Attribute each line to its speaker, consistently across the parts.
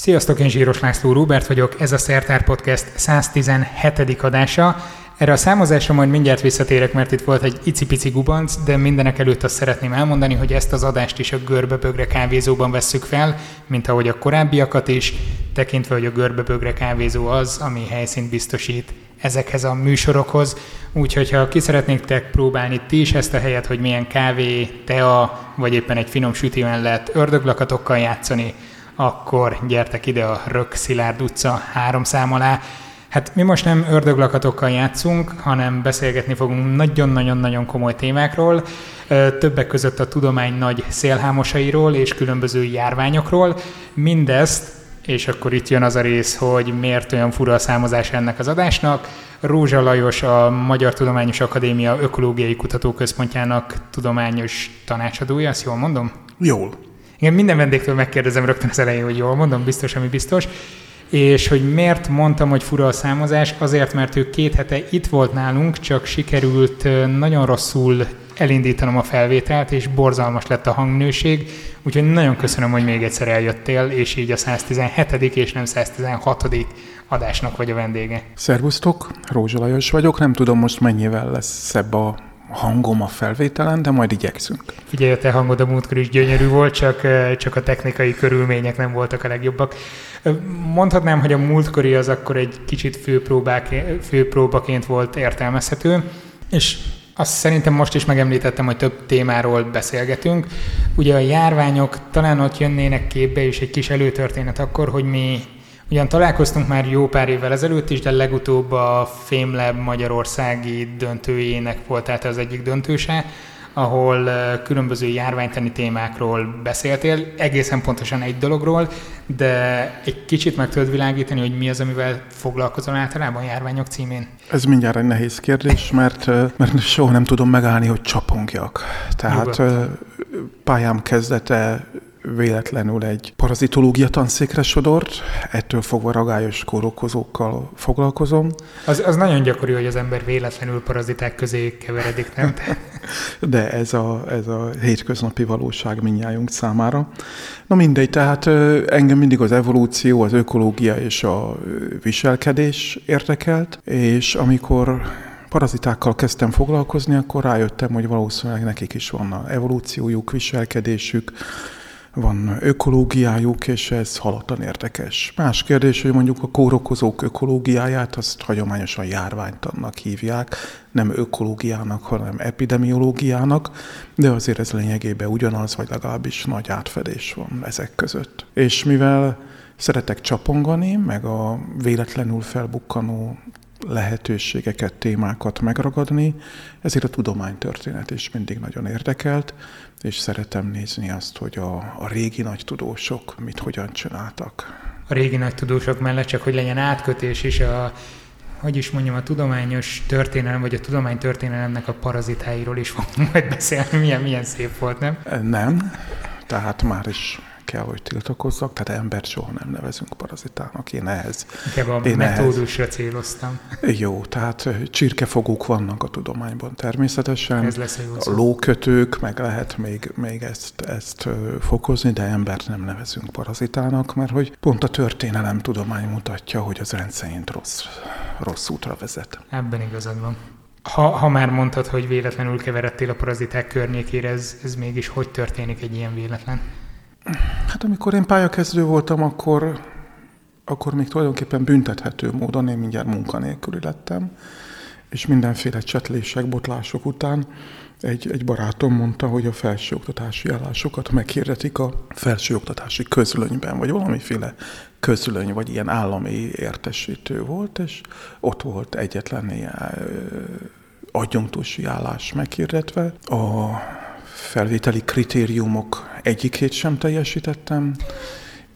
Speaker 1: Sziasztok, én Zsíros László Róbert vagyok, ez a Szertár Podcast 117. adása. Erre a számozásra majd mindjárt visszatérek, mert itt volt egy icipici gubanc, de mindenek előtt azt szeretném elmondani, hogy ezt az adást is a Görbebögre kávézóban vesszük fel, mint ahogy a korábbiakat is, tekintve, hogy a Görbebögre kávézó az, ami helyszínt biztosít ezekhez a műsorokhoz. Úgyhogy ha ki szeretnétek próbálni ti is ezt a helyet, hogy milyen kávé, tea, vagy éppen egy finom sütően lehet ördöglakatokkal játszani, akkor gyertek ide a Rök Szilárd utca három szám alá. Hát mi most nem ördöglakatokkal játszunk, hanem beszélgetni fogunk nagyon-nagyon-nagyon komoly témákról, többek között a tudomány nagy szélhámosairól és különböző járványokról. Mindezt, és akkor itt jön az a rész, hogy miért olyan fura a számozás ennek az adásnak. Rózsa Lajos, a Magyar Tudományos Akadémia Ökológiai Kutatóközpontjának tudományos tanácsadója, azt jól mondom?
Speaker 2: Jól.
Speaker 1: Igen, minden vendégtől megkérdezem rögtön az elején, hogy jól mondom, biztos, ami biztos. És hogy miért mondtam, hogy fura a számozás? Azért, mert ő két hete itt volt nálunk, csak sikerült nagyon rosszul elindítanom a felvételt, és borzalmas lett a hangnőség, úgyhogy nagyon köszönöm, hogy még egyszer eljöttél, és így a 117. és nem 116. adásnak vagy a vendége.
Speaker 2: Szervusztok, Rózsa Lajos vagyok, nem tudom most mennyivel lesz szebb a hangom a felvételen, de majd igyekszünk.
Speaker 1: Figyelj, a te hangod a múltkor is gyönyörű volt, csak, csak a technikai körülmények nem voltak a legjobbak. Mondhatnám, hogy a múltkori az akkor egy kicsit főpróbák, főpróbaként volt értelmezhető, és azt szerintem most is megemlítettem, hogy több témáról beszélgetünk. Ugye a járványok talán ott jönnének képbe, és egy kis előtörténet akkor, hogy mi Ugyan találkoztunk már jó pár évvel ezelőtt is, de legutóbb a FameLab Magyarországi döntőjének volt tehát az egyik döntőse, ahol különböző járványtani témákról beszéltél, egészen pontosan egy dologról, de egy kicsit meg tudod világítani, hogy mi az, amivel foglalkozol általában járványok címén?
Speaker 2: Ez mindjárt egy nehéz kérdés, mert, mert soha nem tudom megállni, hogy csapongjak. Tehát Nyugodtan. pályám kezdete véletlenül egy parazitológia tanszékre sodort, ettől fogva ragályos kórokozókkal foglalkozom.
Speaker 1: Az, az nagyon gyakori, hogy az ember véletlenül paraziták közé keveredik, nem?
Speaker 2: De ez a, ez a hétköznapi valóság minnyájunk számára. Na mindegy, tehát engem mindig az evolúció, az ökológia és a viselkedés érdekelt, és amikor parazitákkal kezdtem foglalkozni, akkor rájöttem, hogy valószínűleg nekik is van evolúciójuk, viselkedésük, van ökológiájuk, és ez halottan érdekes. Más kérdés, hogy mondjuk a kórokozók ökológiáját, azt hagyományosan járványtannak hívják, nem ökológiának, hanem epidemiológiának, de azért ez lényegében ugyanaz, vagy legalábbis nagy átfedés van ezek között. És mivel szeretek csapongani, meg a véletlenül felbukkanó lehetőségeket, témákat megragadni, ezért a tudománytörténet is mindig nagyon érdekelt, és szeretem nézni azt, hogy a, a régi nagy tudósok mit hogyan csináltak.
Speaker 1: A régi nagy tudósok mellett csak, hogy legyen átkötés is a hogy is mondjam, a tudományos történelem, vagy a tudománytörténelemnek a parazitáiról is fogunk majd beszélni. Milyen, milyen szép volt, nem?
Speaker 2: Nem, tehát már is kell, hogy tiltakozzak, tehát embert soha nem nevezünk parazitának. Én ehhez...
Speaker 1: Inkább a én metódusra ehhez, céloztam.
Speaker 2: Jó, tehát csirkefogók vannak a tudományban természetesen.
Speaker 1: Ez lesz a,
Speaker 2: a lókötők, meg lehet még, még ezt, ezt fokozni, de embert nem nevezünk parazitának, mert hogy pont a történelem tudomány mutatja, hogy az rendszerint rossz, rossz útra vezet.
Speaker 1: Ebben igazad van. Ha, ha már mondtad, hogy véletlenül keveredtél a paraziták környékére, ez, ez mégis hogy történik egy ilyen véletlen?
Speaker 2: Hát amikor én pályakezdő voltam, akkor, akkor még tulajdonképpen büntethető módon én mindjárt munkanélküli lettem, és mindenféle csetlések, botlások után egy, egy barátom mondta, hogy a felsőoktatási állásokat meghirdetik a felsőoktatási közlönyben, vagy valamiféle közlöny, vagy ilyen állami értesítő volt, és ott volt egyetlen ilyen adjunktusi állás meghirdetve. A felvételi kritériumok egyikét sem teljesítettem,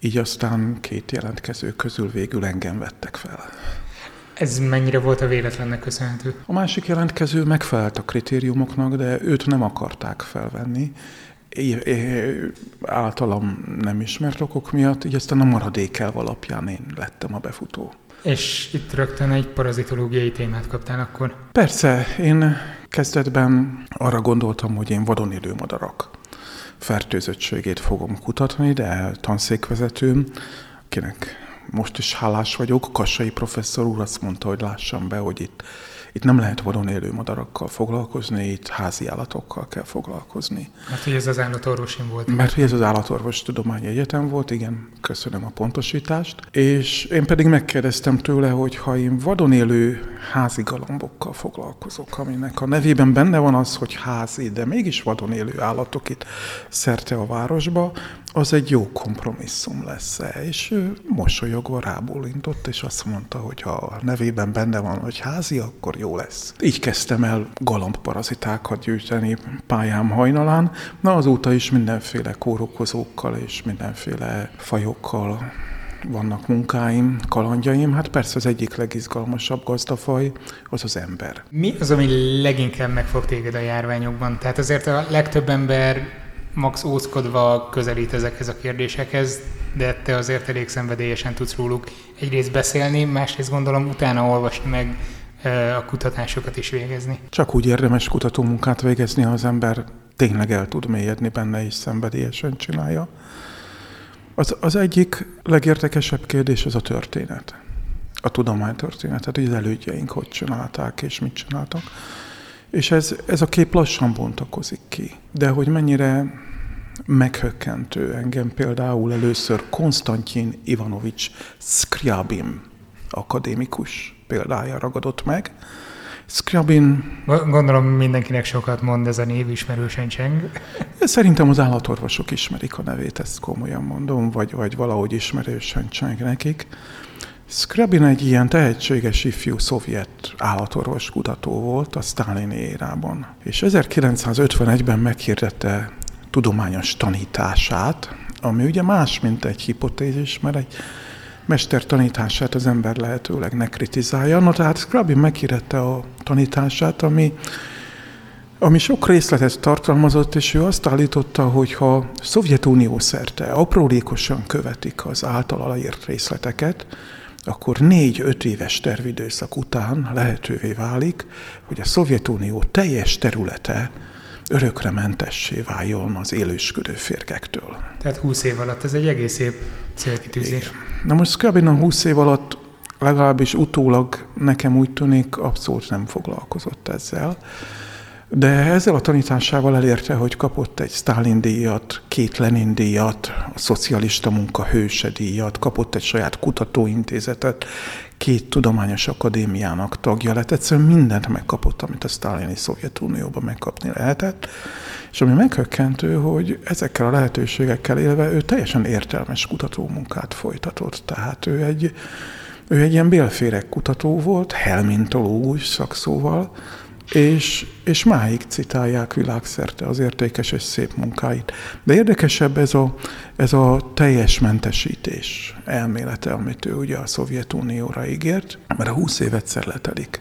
Speaker 2: így aztán két jelentkező közül végül engem vettek fel.
Speaker 1: Ez mennyire volt a véletlennek köszönhető?
Speaker 2: A másik jelentkező megfelelt a kritériumoknak, de őt nem akarták felvenni. É, é, általam nem ismert okok miatt, így aztán a maradék elv alapján én lettem a befutó.
Speaker 1: És itt rögtön egy parazitológiai témát kaptál akkor?
Speaker 2: Persze, én kezdetben arra gondoltam, hogy én vadon élő madarak fertőzöttségét fogom kutatni, de tanszékvezetőm akinek most is hálás vagyok, Kassai professzor úr azt mondta, hogy lássam be, hogy itt itt nem lehet vadon élő madarakkal foglalkozni, itt házi állatokkal kell foglalkozni.
Speaker 1: Mert hogy ez az állatorvosim volt.
Speaker 2: Mert hogy ez az állatorvos tudományi egyetem volt, igen, köszönöm a pontosítást. És én pedig megkérdeztem tőle, hogy ha én vadon élő házi galambokkal foglalkozok, aminek a nevében benne van az, hogy házi, de mégis vadon élő állatok itt szerte a városba, az egy jó kompromisszum lesz -e. És ő mosolyogva rábólintott, és azt mondta, hogy ha a nevében benne van, hogy házi, akkor jó lesz. Így kezdtem el galambparazitákat gyűjteni pályám hajnalán. Na azóta is mindenféle kórokozókkal és mindenféle fajokkal vannak munkáim, kalandjaim. Hát persze az egyik legizgalmasabb gazdafaj az az ember.
Speaker 1: Mi az, ami leginkább megfog téged a járványokban? Tehát azért a legtöbb ember max óckodva közelít ezekhez a kérdésekhez, de te azért elég szenvedélyesen tudsz róluk egyrészt beszélni, másrészt gondolom utána olvasni meg a kutatásokat is végezni.
Speaker 2: Csak úgy érdemes kutatómunkát végezni, ha az ember tényleg el tud mélyedni benne és szenvedélyesen csinálja. Az, az egyik legértekesebb kérdés az a történet. A tudománytörténet, hogy az elődjeink hogy csinálták és mit csináltak. És ez, ez a kép lassan bontakozik ki. De hogy mennyire meghökkentő engem például először Konstantin Ivanovics Skriabin akadémikus példája ragadott meg. Skriabin...
Speaker 1: Gondolom mindenkinek sokat mond ez a név, ismerősen cseng.
Speaker 2: Szerintem az állatorvosok ismerik a nevét, ezt komolyan mondom, vagy, vagy valahogy ismerősen cseng nekik. Skrabin egy ilyen tehetséges ifjú szovjet állatorvos kutató volt a Stalin érában, és 1951-ben meghirdette tudományos tanítását, ami ugye más, mint egy hipotézis, mert egy mester tanítását az ember lehetőleg ne kritizálja. No, tehát Skrabin meghirette a tanítását, ami, ami sok részletet tartalmazott, és ő azt állította, hogy ha Szovjetunió szerte aprólékosan követik az általa leírt részleteket, akkor négy-öt éves tervidőszak után lehetővé válik, hogy a Szovjetunió teljes területe örökre mentessé váljon az élősködő férgektől.
Speaker 1: Tehát 20 év alatt, ez egy egész szép célkitűzés.
Speaker 2: Na most kb. 20 év alatt legalábbis utólag nekem úgy tűnik, abszolút nem foglalkozott ezzel. De ezzel a tanításával elérte, hogy kapott egy Stalin díjat, két Lenin díjat, a szocialista munka hőse díjat, kapott egy saját kutatóintézetet, két tudományos akadémiának tagja lett, egyszerűen mindent megkapott, amit a sztálini Szovjetunióban megkapni lehetett. És ami meghökkentő, hogy ezekkel a lehetőségekkel élve ő teljesen értelmes kutatómunkát folytatott. Tehát ő egy, ő egy ilyen bélférek kutató volt, helmintológus szakszóval, és, és máig citálják világszerte az értékes és szép munkáit. De érdekesebb ez a, ez a teljes mentesítés elmélete, amit ő ugye a Szovjetunióra ígért, mert a 20 év egyszer letelik.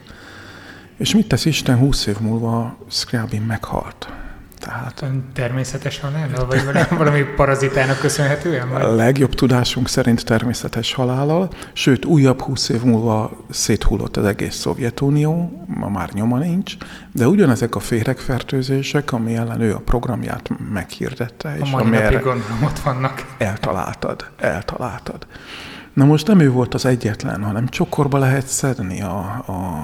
Speaker 2: És mit tesz Isten 20 év múlva Scriabin meghalt?
Speaker 1: Tehát, természetes halállal, vagy valami parazitának köszönhetően? Vagy?
Speaker 2: A legjobb tudásunk szerint természetes halállal, sőt újabb húsz év múlva széthullott az egész Szovjetunió, ma már nyoma nincs, de ugyanezek a féregfertőzések, ami ellen ő a programját meghirdette,
Speaker 1: és a mai gondolom ott vannak.
Speaker 2: Eltaláltad, eltaláltad. Na most nem ő volt az egyetlen, hanem csokorba lehet szedni a, a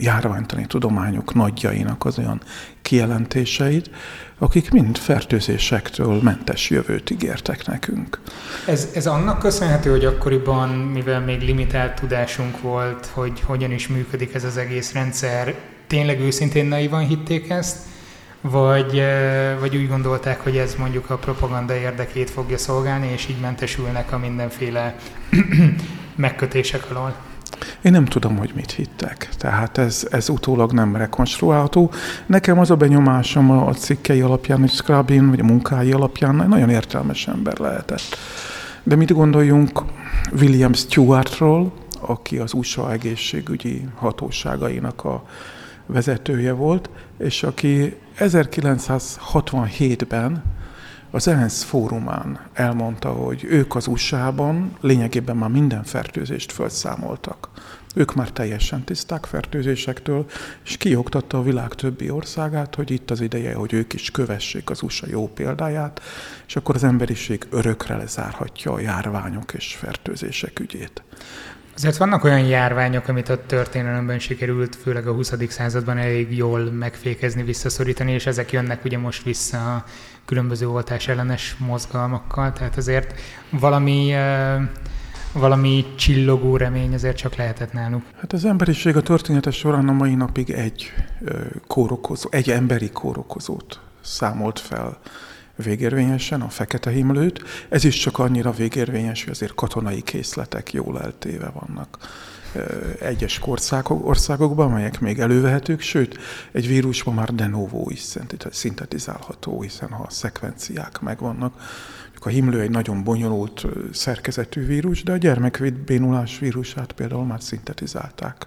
Speaker 2: járványtani tudományok nagyjainak az olyan kijelentéseit, akik mind fertőzésektől mentes jövőt ígértek nekünk.
Speaker 1: Ez, ez annak köszönhető, hogy akkoriban, mivel még limitált tudásunk volt, hogy hogyan is működik ez az egész rendszer, tényleg őszintén naivan hitték ezt, vagy, vagy úgy gondolták, hogy ez mondjuk a propaganda érdekét fogja szolgálni, és így mentesülnek a mindenféle megkötések alól?
Speaker 2: Én nem tudom, hogy mit hittek. Tehát ez, ez utólag nem rekonstruálható. Nekem az a benyomásom a cikkei alapján, hogy Scrabin, vagy a munkái alapján nagyon értelmes ember lehetett. De mit gondoljunk William Stewartról, aki az USA egészségügyi hatóságainak a vezetője volt, és aki 1967-ben az ENSZ fórumán elmondta, hogy ők az USA-ban lényegében már minden fertőzést felszámoltak. Ők már teljesen tiszták fertőzésektől, és kioktatta a világ többi országát, hogy itt az ideje, hogy ők is kövessék az USA jó példáját, és akkor az emberiség örökre lezárhatja a járványok és fertőzések ügyét.
Speaker 1: Azért vannak olyan járványok, amit a történelemben sikerült, főleg a 20. században elég jól megfékezni, visszaszorítani, és ezek jönnek ugye most vissza a különböző oltás ellenes mozgalmakkal, tehát azért valami valami csillogó remény azért csak lehetett náluk.
Speaker 2: Hát az emberiség a történetes során a mai napig egy kórokozó, egy emberi kórokozót számolt fel végérvényesen, a fekete himlőt. Ez is csak annyira végérvényes, hogy azért katonai készletek jól eltéve vannak egyes országokban, amelyek még elővehetők, sőt, egy vírusban már de novo is szintetizálható, hiszen ha a szekvenciák megvannak. A himlő egy nagyon bonyolult szerkezetű vírus, de a gyermekbénulás vírusát például már szintetizálták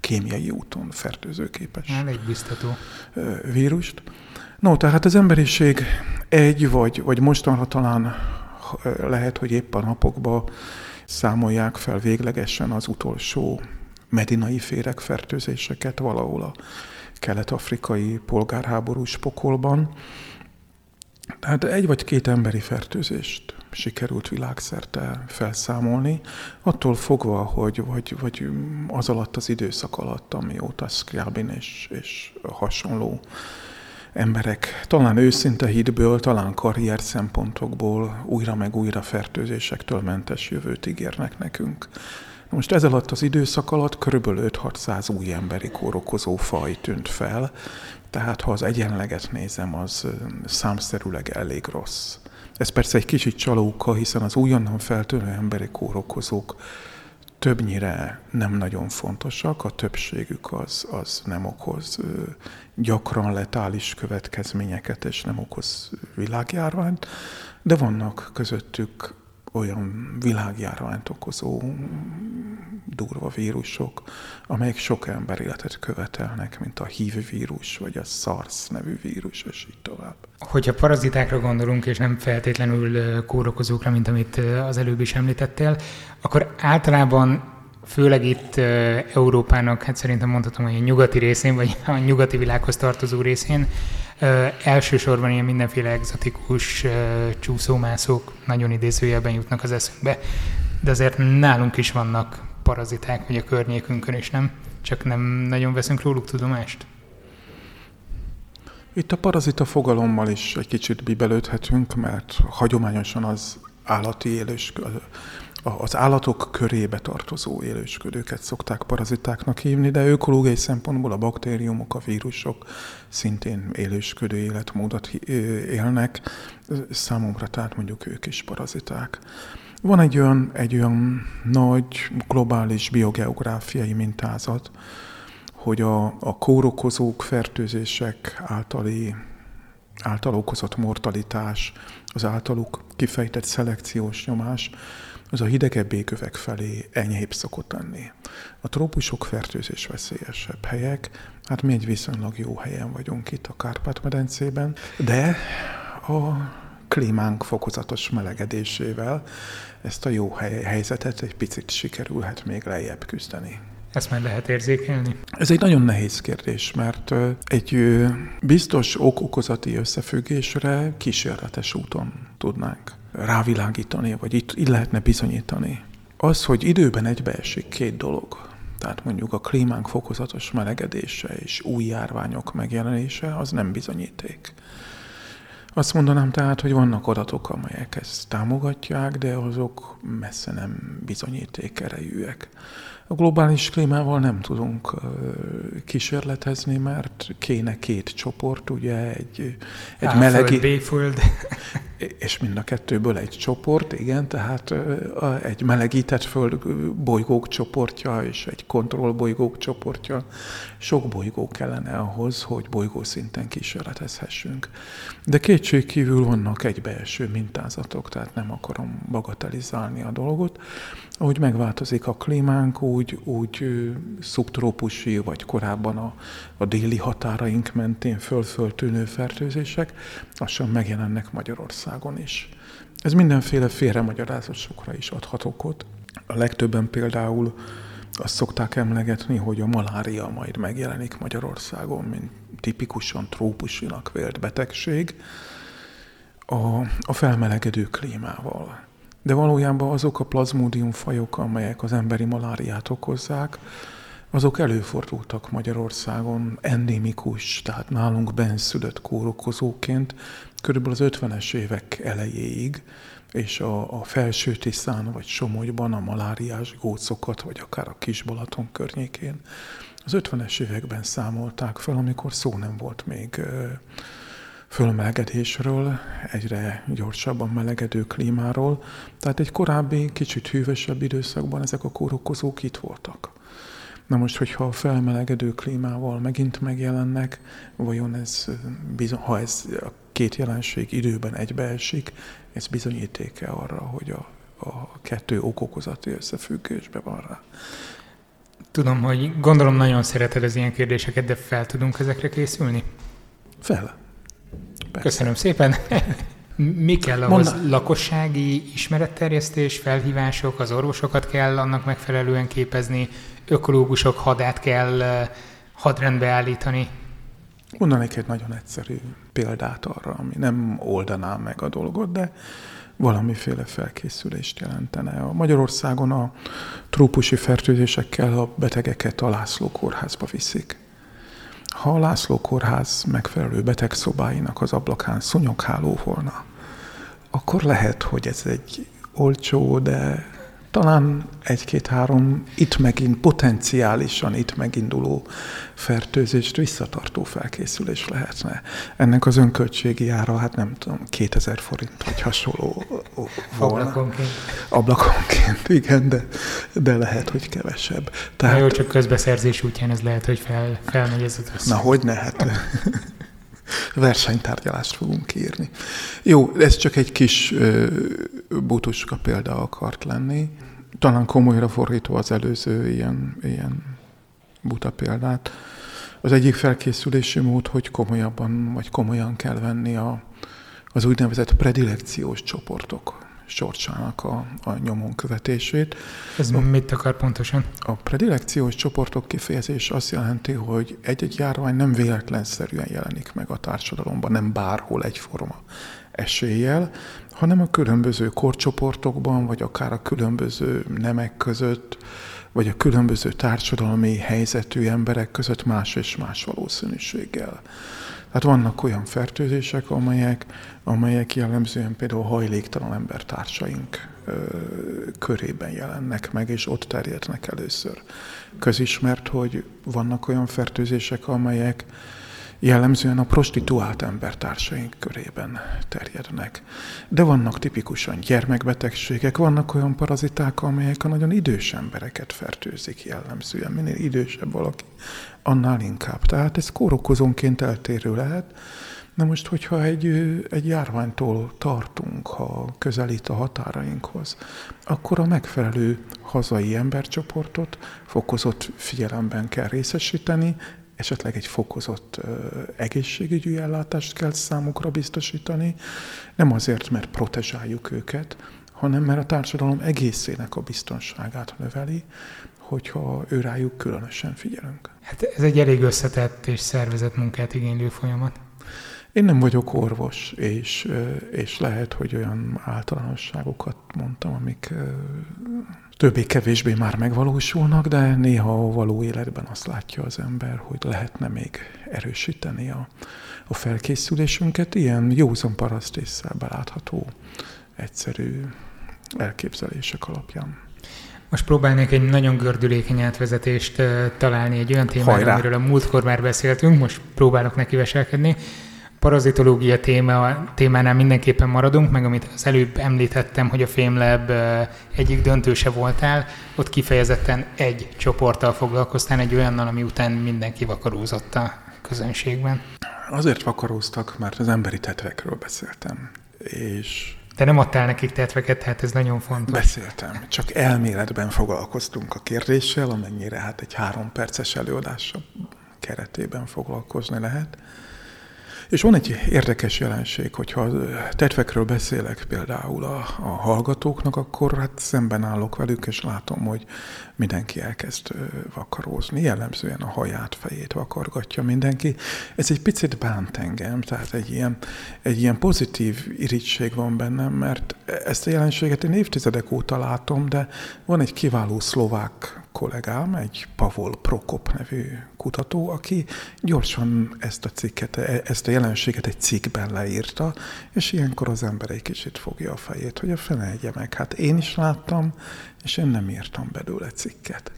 Speaker 2: kémiai úton fertőzőképes.
Speaker 1: Elég biztató.
Speaker 2: Vírust. No, tehát az emberiség egy, vagy, vagy mostanra talán lehet, hogy épp a napokban számolják fel véglegesen az utolsó medinai féregfertőzéseket valahol a kelet-afrikai polgárháborús pokolban. Tehát egy vagy két emberi fertőzést sikerült világszerte felszámolni, attól fogva, hogy vagy, vagy az alatt az időszak alatt, amióta Scriabin és, és hasonló emberek talán őszinte hitből, talán karrier szempontokból újra meg újra fertőzésektől mentes jövőt ígérnek nekünk. Most ez alatt az időszak alatt körülbelül 5-600 új emberi kórokozó faj tűnt fel, tehát ha az egyenleget nézem, az számszerűleg elég rossz. Ez persze egy kicsit csalóka, hiszen az újonnan feltűnő emberi kórokozók többnyire nem nagyon fontosak, a többségük az, az nem okoz gyakran letális következményeket, és nem okoz világjárványt, de vannak közöttük olyan világjárványt okozó durva vírusok, amelyek sok ember életet követelnek, mint a HIV vírus, vagy a SARS nevű vírus, és így tovább.
Speaker 1: Hogyha parazitákra gondolunk, és nem feltétlenül kórokozókra, mint amit az előbb is említettél, akkor általában főleg itt Európának, hát szerintem mondhatom, hogy a nyugati részén, vagy a nyugati világhoz tartozó részén, elsősorban ilyen mindenféle egzotikus csúszómászók nagyon idézőjelben jutnak az eszünkbe, de azért nálunk is vannak paraziták, vagy a környékünkön is, nem? Csak nem nagyon veszünk róluk tudomást.
Speaker 2: Itt a parazita fogalommal is egy kicsit bibelődhetünk, mert hagyományosan az állati élős, az állatok körébe tartozó élősködőket szokták parazitáknak hívni, de ökológiai szempontból a baktériumok, a vírusok szintén élősködő életmódot élnek, számomra tehát mondjuk ők is paraziták. Van egy olyan, egy olyan nagy globális biogeográfiai mintázat, hogy a, a kórokozók, fertőzések általi, által okozott mortalitás, az általuk kifejtett szelekciós nyomás, az a hidegebb égövek felé enyhébb szokott lenni. A trópusok fertőzés veszélyesebb helyek, hát mi egy viszonylag jó helyen vagyunk itt a Kárpát-medencében, de a klímánk fokozatos melegedésével ezt a jó hely, helyzetet egy picit sikerülhet még lejjebb küzdeni.
Speaker 1: Ezt már lehet érzékelni?
Speaker 2: Ez egy nagyon nehéz kérdés, mert egy biztos ok-okozati összefüggésre kísérletes úton tudnánk rávilágítani, vagy itt, itt lehetne bizonyítani. Az, hogy időben egybeesik két dolog, tehát mondjuk a klímánk fokozatos melegedése és új járványok megjelenése, az nem bizonyíték. Azt mondanám tehát, hogy vannak adatok, amelyek ezt támogatják, de azok messze nem bizonyíték erejűek. A globális klímával nem tudunk kísérletezni, mert kéne két csoport, ugye egy,
Speaker 1: egy A melegi... B-föld.
Speaker 2: És mind a kettőből egy csoport, igen, tehát egy melegített föld bolygók csoportja és egy kontrollbolygók csoportja. Sok bolygó kellene ahhoz, hogy bolygó szinten kísérletezhessünk. De kétség kívül vannak egybeeső mintázatok, tehát nem akarom bagatelizálni a dolgot. Ahogy megváltozik a klímánk, úgy, úgy szubtrópusi, vagy korábban a, a déli határaink mentén fölföltűnő fertőzések lassan megjelennek Magyarországon is. Ez mindenféle félremagyarázásokra is adhat okot. A legtöbben például azt szokták emlegetni, hogy a malária majd megjelenik Magyarországon, mint tipikusan trópusinak vélt betegség a, a felmelegedő klímával. De valójában azok a plazmódium fajok, amelyek az emberi maláriát okozzák, azok előfordultak Magyarországon endémikus, tehát nálunk benszülött kórokozóként körülbelül az 50-es évek elejéig, és a, a felső Tiszán vagy Somogyban a maláriás gócokat, vagy akár a Kisbalaton környékén az 50-es években számolták fel, amikor szó nem volt még fölmelegedésről, egyre gyorsabban melegedő klímáról. Tehát egy korábbi, kicsit hűvösebb időszakban ezek a kórokozók itt voltak. Na most, hogyha a felmelegedő klímával megint megjelennek, vajon ez, ha ez a két jelenség időben egybeesik, ez bizonyítéke arra, hogy a, a kettő okokozati összefüggésben van rá.
Speaker 1: Tudom, hogy gondolom nagyon szereted az ilyen kérdéseket, de fel tudunk ezekre készülni?
Speaker 2: Fel.
Speaker 1: Persze. Köszönöm szépen. Mi kell ahhoz? Mondd. Lakossági ismeretterjesztés, felhívások, az orvosokat kell annak megfelelően képezni, ökológusok hadát kell hadrendbe állítani?
Speaker 2: Mondanék egy nagyon egyszerű példát arra, ami nem oldaná meg a dolgot, de valamiféle felkészülést jelentene. A Magyarországon a trópusi fertőzésekkel a betegeket a László kórházba viszik. Ha a László kórház megfelelő betegszobáinak az ablakán szunyogháló volna, akkor lehet, hogy ez egy olcsó, de talán egy-két-három itt megint potenciálisan itt meginduló fertőzést visszatartó felkészülés lehetne. Ennek az önköltségi ára, hát nem tudom, 2000 forint vagy hasonló
Speaker 1: volna. Ablakonként.
Speaker 2: Ablakonként, igen, de, de lehet, hogy kevesebb.
Speaker 1: Tehát, Na jó, csak közbeszerzés útján ez lehet, hogy fel, felmegy ez az
Speaker 2: Na, hogy ne, hát versenytárgyalást fogunk írni. Jó, ez csak egy kis butuska példa akart lenni. Talán komolyra fordítva az előző ilyen, ilyen buta példát. Az egyik felkészülési mód, hogy komolyabban, vagy komolyan kell venni a, az úgynevezett predilekciós csoportok sorsának a, a nyomon követését.
Speaker 1: Ez a, mit akar pontosan?
Speaker 2: A predilekciós csoportok kifejezés azt jelenti, hogy egy-egy járvány nem véletlenszerűen jelenik meg a társadalomban, nem bárhol egyforma eséllyel, hanem a különböző korcsoportokban, vagy akár a különböző nemek között, vagy a különböző társadalmi helyzetű emberek között más és más valószínűséggel. Tehát vannak olyan fertőzések, amelyek, amelyek jellemzően például hajléktalan embertársaink körében jelennek meg, és ott terjednek először. Közismert, hogy vannak olyan fertőzések, amelyek jellemzően a prostituált embertársaink körében terjednek. De vannak tipikusan gyermekbetegségek, vannak olyan paraziták, amelyek a nagyon idős embereket fertőzik jellemzően. Minél idősebb valaki, annál inkább. Tehát ez kórokozónként eltérő lehet. Na most, hogyha egy, egy járványtól tartunk, ha közelít a határainkhoz, akkor a megfelelő hazai embercsoportot fokozott figyelemben kell részesíteni, esetleg egy fokozott egészségügyi ellátást kell számukra biztosítani, nem azért, mert protezsáljuk őket, hanem mert a társadalom egészének a biztonságát növeli, hogyha ő rájuk különösen figyelünk.
Speaker 1: Hát ez egy elég összetett és szervezett munkát igénylő folyamat.
Speaker 2: Én nem vagyok orvos, és, és lehet, hogy olyan általánosságokat mondtam, amik többé-kevésbé már megvalósulnak, de néha a való életben azt látja az ember, hogy lehetne még erősíteni a, a felkészülésünket. Ilyen józan parasztésszel belátható, egyszerű elképzelések alapján.
Speaker 1: Most próbálnék egy nagyon gördülékeny átvezetést találni egy olyan témára, amiről a múltkor már beszéltünk, most próbálok neki veselkedni parazitológia téma, témánál mindenképpen maradunk, meg amit az előbb említettem, hogy a FameLab egyik döntőse voltál, ott kifejezetten egy csoporttal foglalkoztál, egy olyannal, ami után mindenki vakarózott a közönségben.
Speaker 2: Azért vakaróztak, mert az emberi tetvekről beszéltem. És
Speaker 1: te nem adtál nekik tetveket, tehát ez nagyon fontos.
Speaker 2: Beszéltem, csak elméletben foglalkoztunk a kérdéssel, amennyire hát egy három perces előadása keretében foglalkozni lehet. És van egy érdekes jelenség, hogyha tetvekről beszélek például a, a hallgatóknak, akkor hát szemben állok velük, és látom, hogy mindenki elkezd vakarózni. Jellemzően a haját, fejét vakargatja mindenki. Ez egy picit bánt engem, tehát egy ilyen, egy ilyen pozitív irítség van bennem, mert ezt a jelenséget én évtizedek óta látom, de van egy kiváló szlovák kollégám, egy Pavol Prokop nevű kutató, aki gyorsan ezt a cikket, e, ezt a jelenséget egy cikkben leírta, és ilyenkor az ember egy kicsit fogja a fejét, hogy a fene egye meg. Hát én is láttam, és én nem írtam belőle cikket.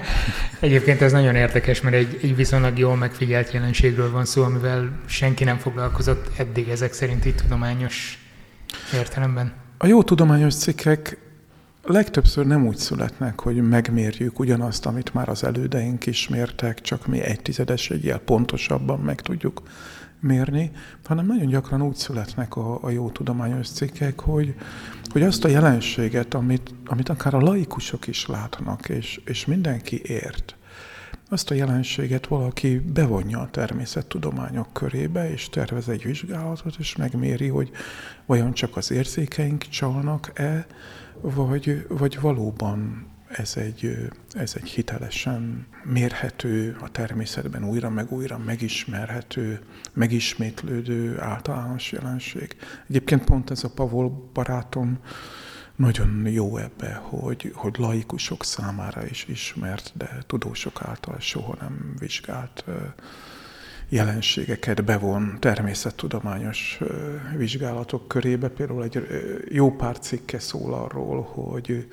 Speaker 1: Egyébként ez nagyon érdekes, mert egy, egy viszonylag jól megfigyelt jelenségről van szó, amivel senki nem foglalkozott eddig ezek szerint itt tudományos értelemben.
Speaker 2: A jó tudományos cikkek legtöbbször nem úgy születnek, hogy megmérjük ugyanazt, amit már az elődeink is mértek, csak mi egy tizedes egyel pontosabban meg tudjuk mérni, hanem nagyon gyakran úgy születnek a, a jó tudományos cikkek, hogy, hogy azt a jelenséget, amit, amit akár a laikusok is látnak, és, és mindenki ért, azt a jelenséget valaki bevonja a természettudományok körébe, és tervez egy vizsgálatot, és megméri, hogy vajon csak az érzékeink csalnak-e, vagy, vagy valóban ez egy, ez egy hitelesen mérhető, a természetben újra meg újra megismerhető, megismétlődő általános jelenség. Egyébként pont ez a Pavol barátom nagyon jó ebbe, hogy, hogy laikusok számára is ismert, de tudósok által soha nem vizsgált jelenségeket bevon természettudományos vizsgálatok körébe. Például egy jó pár cikke szól arról, hogy,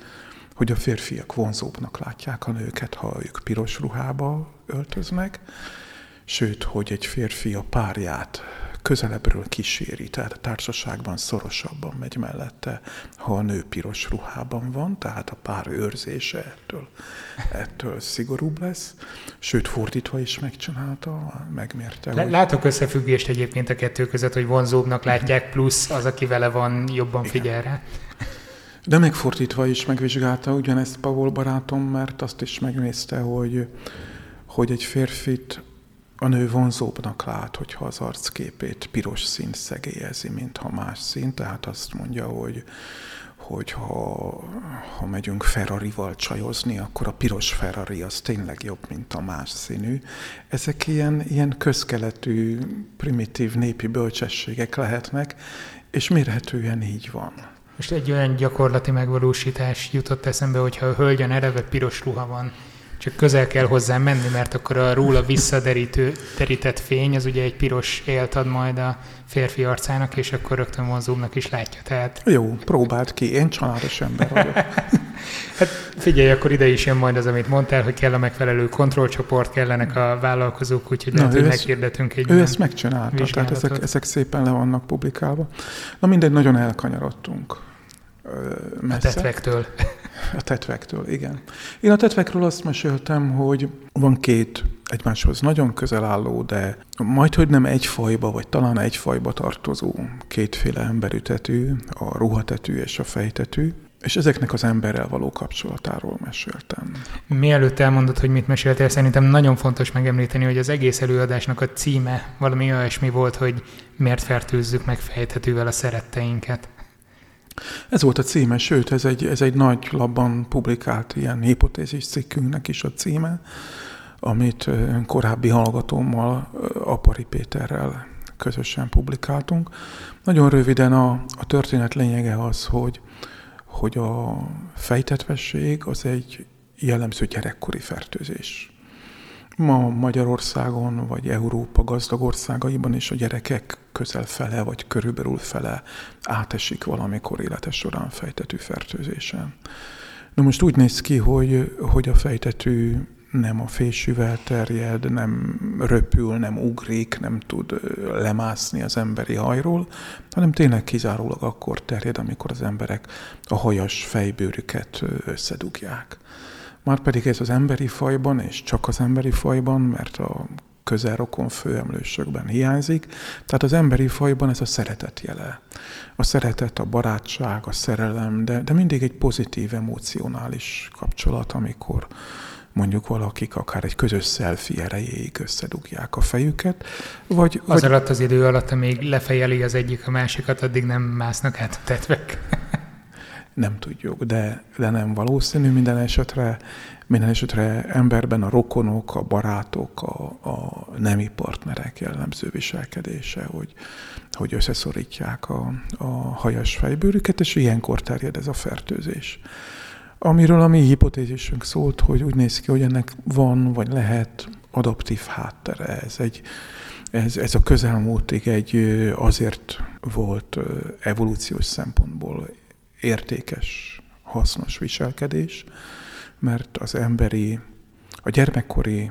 Speaker 2: hogy a férfiak vonzóbbnak látják a nőket, ha ők piros ruhába öltöznek, sőt, hogy egy férfi a párját közelebbről kíséri, tehát a társaságban szorosabban megy mellette, ha a nő piros ruhában van, tehát a pár őrzése ettől, ettől szigorúbb lesz. Sőt, fordítva is megcsinálta, megmérte.
Speaker 1: hogy... Látok összefüggést egyébként a kettő között, hogy vonzóbbnak látják, plusz az, aki vele van, jobban Igen. figyel rá.
Speaker 2: De megfordítva is megvizsgálta ugyanezt Pavol barátom, mert azt is megnézte, hogy, hogy egy férfit a nő vonzóbbnak lát, hogyha az arcképét piros szín szegélyezi, mint ha más szín, tehát azt mondja, hogy hogy ha, ha megyünk Ferrari-val csajozni, akkor a piros Ferrari az tényleg jobb, mint a más színű. Ezek ilyen, ilyen közkeletű, primitív népi bölcsességek lehetnek, és mérhetően így van.
Speaker 1: Most egy olyan gyakorlati megvalósítás jutott eszembe, hogyha a hölgyen eleve piros ruha van, csak közel kell hozzá menni, mert akkor a róla visszaderítő terített fény, az ugye egy piros élt ad majd a férfi arcának, és akkor rögtön vonzóbbnak is látja. Tehát...
Speaker 2: Jó, próbáld ki, én családos ember vagyok.
Speaker 1: hát figyelj, akkor ide is jön majd az, amit mondtál, hogy kell a megfelelő kontrollcsoport, kellenek a vállalkozók, úgyhogy lehet, hogy meghirdetünk egy
Speaker 2: Ő ezt megcsinálta, tehát ezek, ezek szépen le vannak publikálva. Na mindegy, nagyon elkanyarodtunk
Speaker 1: messze. A tetvektől.
Speaker 2: A tetvektől, igen. Én a tetvekről azt meséltem, hogy van két egymáshoz nagyon közel álló, de majd, hogy nem egy fajba, vagy talán egy fajba tartozó kétféle emberütetű, a ruhatetű és a fejtetű, és ezeknek az emberrel való kapcsolatáról meséltem.
Speaker 1: Mielőtt elmondod, hogy mit meséltél, szerintem nagyon fontos megemlíteni, hogy az egész előadásnak a címe valami olyasmi volt, hogy miért fertőzzük meg fejtetővel a szeretteinket.
Speaker 2: Ez volt a címe, sőt, ez egy, ez egy nagy labban publikált ilyen hipotézis cikkünknek is a címe, amit korábbi hallgatómmal, Apari Péterrel közösen publikáltunk. Nagyon röviden a, a történet lényege az, hogy, hogy a fejtetvesség az egy jellemző gyerekkori fertőzés. Ma Magyarországon, vagy Európa gazdag országaiban is a gyerekek közel fele, vagy körülbelül fele átesik valamikor élete során fejtetű fertőzésen. Na most úgy néz ki, hogy, hogy a fejtetű nem a fésűvel terjed, nem röpül, nem ugrik, nem tud lemászni az emberi hajról, hanem tényleg kizárólag akkor terjed, amikor az emberek a hajas fejbőrüket összedugják. Márpedig ez az emberi fajban, és csak az emberi fajban, mert a közelrokon főemlősökben hiányzik. Tehát az emberi fajban ez a szeretet jele. A szeretet, a barátság, a szerelem, de, de mindig egy pozitív, emocionális kapcsolat, amikor mondjuk valakik akár egy közös selfie erejéig összedugják a fejüket, vagy...
Speaker 1: Az
Speaker 2: vagy...
Speaker 1: alatt az idő alatt, amíg lefejeli az egyik a másikat, addig nem másznak át a tetvek.
Speaker 2: Nem tudjuk, de, de nem valószínű minden esetre. Minden esetre emberben a rokonok, a barátok, a, a nemi partnerek jellemző viselkedése, hogy, hogy összeszorítják a, a hajas fejbőrüket, és ilyenkor terjed ez a fertőzés. Amiről a mi hipotézisünk szólt, hogy úgy néz ki, hogy ennek van, vagy lehet adaptív háttere. Ez, egy, ez, ez a közelmúltig egy azért volt evolúciós szempontból értékes, hasznos viselkedés, mert az emberi, a gyermekkori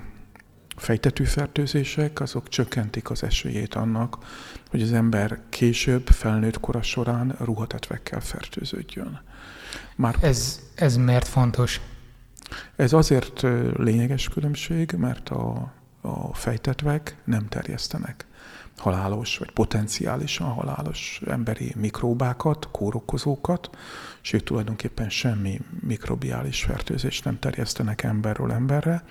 Speaker 2: fejtetőfertőzések, azok csökkentik az esélyét annak, hogy az ember később, felnőtt kora során ruhatetvekkel fertőződjön.
Speaker 1: Már ez, ez miért fontos?
Speaker 2: Ez azért lényeges különbség, mert a, a fejtetvek nem terjesztenek halálos, vagy potenciálisan halálos emberi mikróbákat, kórokozókat, sőt tulajdonképpen semmi mikrobiális fertőzést nem terjesztenek emberről emberre.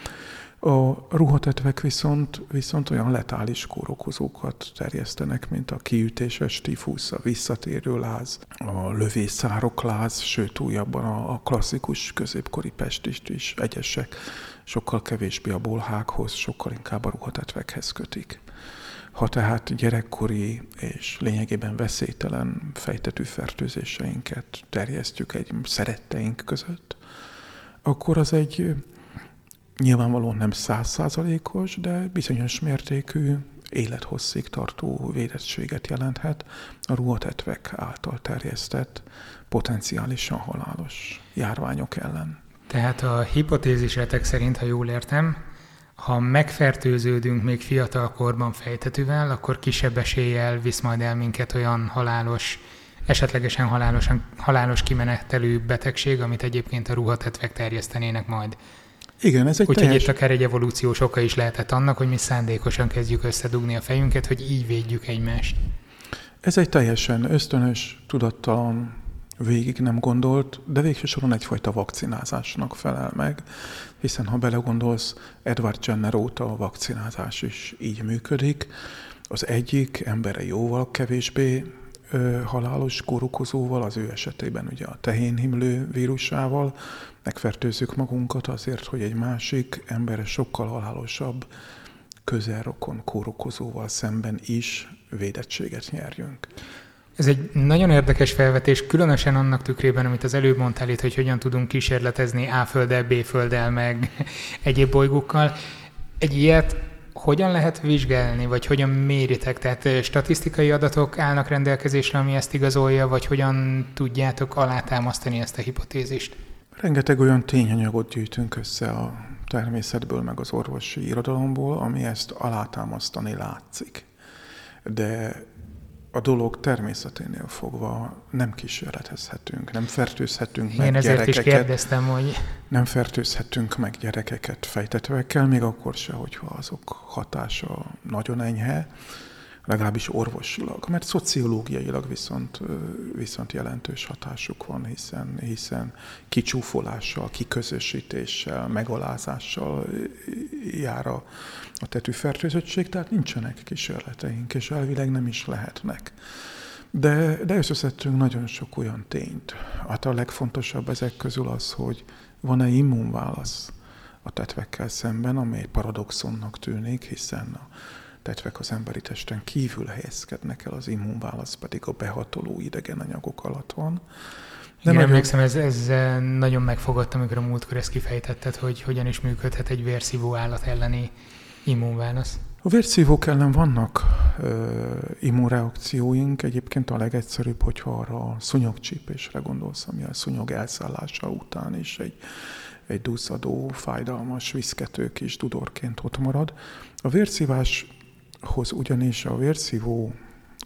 Speaker 2: A ruhatetvek viszont, viszont olyan letális kórokozókat terjesztenek, mint a kiütéses tifusz, a visszatérő láz, a lövészárok láz, sőt újabban a, klasszikus középkori pestist is egyesek sokkal kevésbé a bolhákhoz, sokkal inkább a ruhatetvekhez kötik. Ha tehát gyerekkori és lényegében veszélytelen fejtetű fertőzéseinket terjesztjük egy szeretteink között, akkor az egy nyilvánvalóan nem százszázalékos, de bizonyos mértékű élethosszig tartó védettséget jelenthet a ruhatetvek által terjesztett potenciálisan halálos járványok ellen.
Speaker 1: Tehát a hipotézisetek szerint, ha jól értem, ha megfertőződünk még fiatal korban fejtetővel, akkor kisebb eséllyel visz majd el minket olyan halálos, esetlegesen halálosan, halálos kimenetelő betegség, amit egyébként a ruhatetvek terjesztenének majd.
Speaker 2: Igen, ez egy
Speaker 1: Úgyhogy teljes... itt akár egy evolúciós oka is lehetett annak, hogy mi szándékosan kezdjük összedugni a fejünket, hogy így védjük egymást.
Speaker 2: Ez egy teljesen ösztönös, tudattalan végig nem gondolt, de végső soron egyfajta vakcinázásnak felel meg, hiszen ha belegondolsz, Edward Jenner óta a vakcinázás is így működik. Az egyik embere jóval kevésbé ö, halálos kórokozóval, az ő esetében ugye a tehénhimlő vírusával megfertőzzük magunkat azért, hogy egy másik embere sokkal halálosabb közelrokon kórokozóval szemben is védettséget nyerjünk.
Speaker 1: Ez egy nagyon érdekes felvetés, különösen annak tükrében, amit az előbb mondtál itt, hogy hogyan tudunk kísérletezni A-földdel, B-földdel, meg egyéb bolygókkal. Egy ilyet hogyan lehet vizsgálni, vagy hogyan méritek? Tehát statisztikai adatok állnak rendelkezésre, ami ezt igazolja, vagy hogyan tudjátok alátámasztani ezt a hipotézist?
Speaker 2: Rengeteg olyan tényanyagot gyűjtünk össze a természetből, meg az orvosi irodalomból, ami ezt alátámasztani látszik. De a dolog természeténél fogva nem kísérletezhetünk, nem fertőzhetünk Én meg
Speaker 1: ezért
Speaker 2: gyerekeket.
Speaker 1: is kérdeztem, hogy...
Speaker 2: Nem fertőzhetünk meg gyerekeket fejtetvekkel, még akkor se, hogyha azok hatása nagyon enyhe, legalábbis orvosilag, mert szociológiailag viszont, viszont jelentős hatásuk van, hiszen, hiszen kicsúfolással, kiközösítéssel, megalázással jár a, a tetűfertőzöttség, tehát nincsenek kísérleteink, és elvileg nem is lehetnek. De, de összeszedtünk nagyon sok olyan tényt. Hát a legfontosabb ezek közül az, hogy van-e immunválasz a tetvekkel szemben, amely paradoxonnak tűnik, hiszen a tetvek az emberi testen kívül helyezkednek el, az immunválasz pedig a behatoló idegen anyagok alatt van. De
Speaker 1: Igen, nagyon... emlékszem, ez, ez nagyon megfogott, amikor a múltkor ezt kifejtetted, hogy hogyan is működhet egy vérszívó állat elleni immunválasz.
Speaker 2: A vérszívók ellen vannak ö, immunreakcióink, egyébként a legegyszerűbb, hogyha arra a szúnyogcsípésre gondolsz, ami a szúnyog elszállása után is egy, egy duzzadó, fájdalmas, viszkető kis dudorként ott marad. A vérszívás hoz ugyanis a vérszívó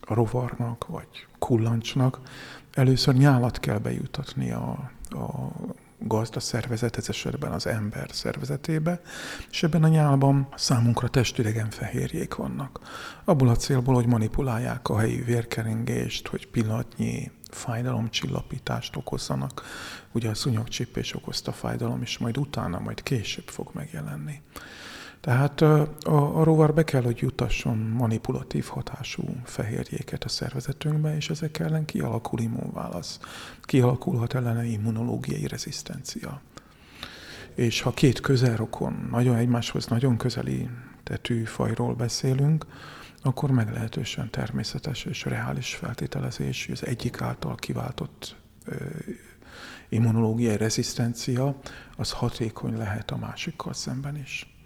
Speaker 2: rovarnak vagy kullancsnak először nyálat kell bejutatni a, a gazda szervezet, ez esetben az ember szervezetébe, és ebben a nyálban számunkra testidegen fehérjék vannak. Abból a célból, hogy manipulálják a helyi vérkeringést, hogy pillanatnyi fájdalomcsillapítást okozzanak. Ugye a szúnyogcsípés okozta fájdalom, és majd utána, majd később fog megjelenni. Tehát a, a rovar be kell, hogy jutasson manipulatív hatású fehérjéket a szervezetünkbe, és ezek ellen kialakul immunválasz. Kialakulhat ellene immunológiai rezisztencia. És ha két közelrokon, nagyon egymáshoz nagyon közeli tetű fajról beszélünk, akkor meglehetősen természetes és reális feltételezés, hogy az egyik által kiváltott ö, immunológiai rezisztencia, az hatékony lehet a másikkal szemben is.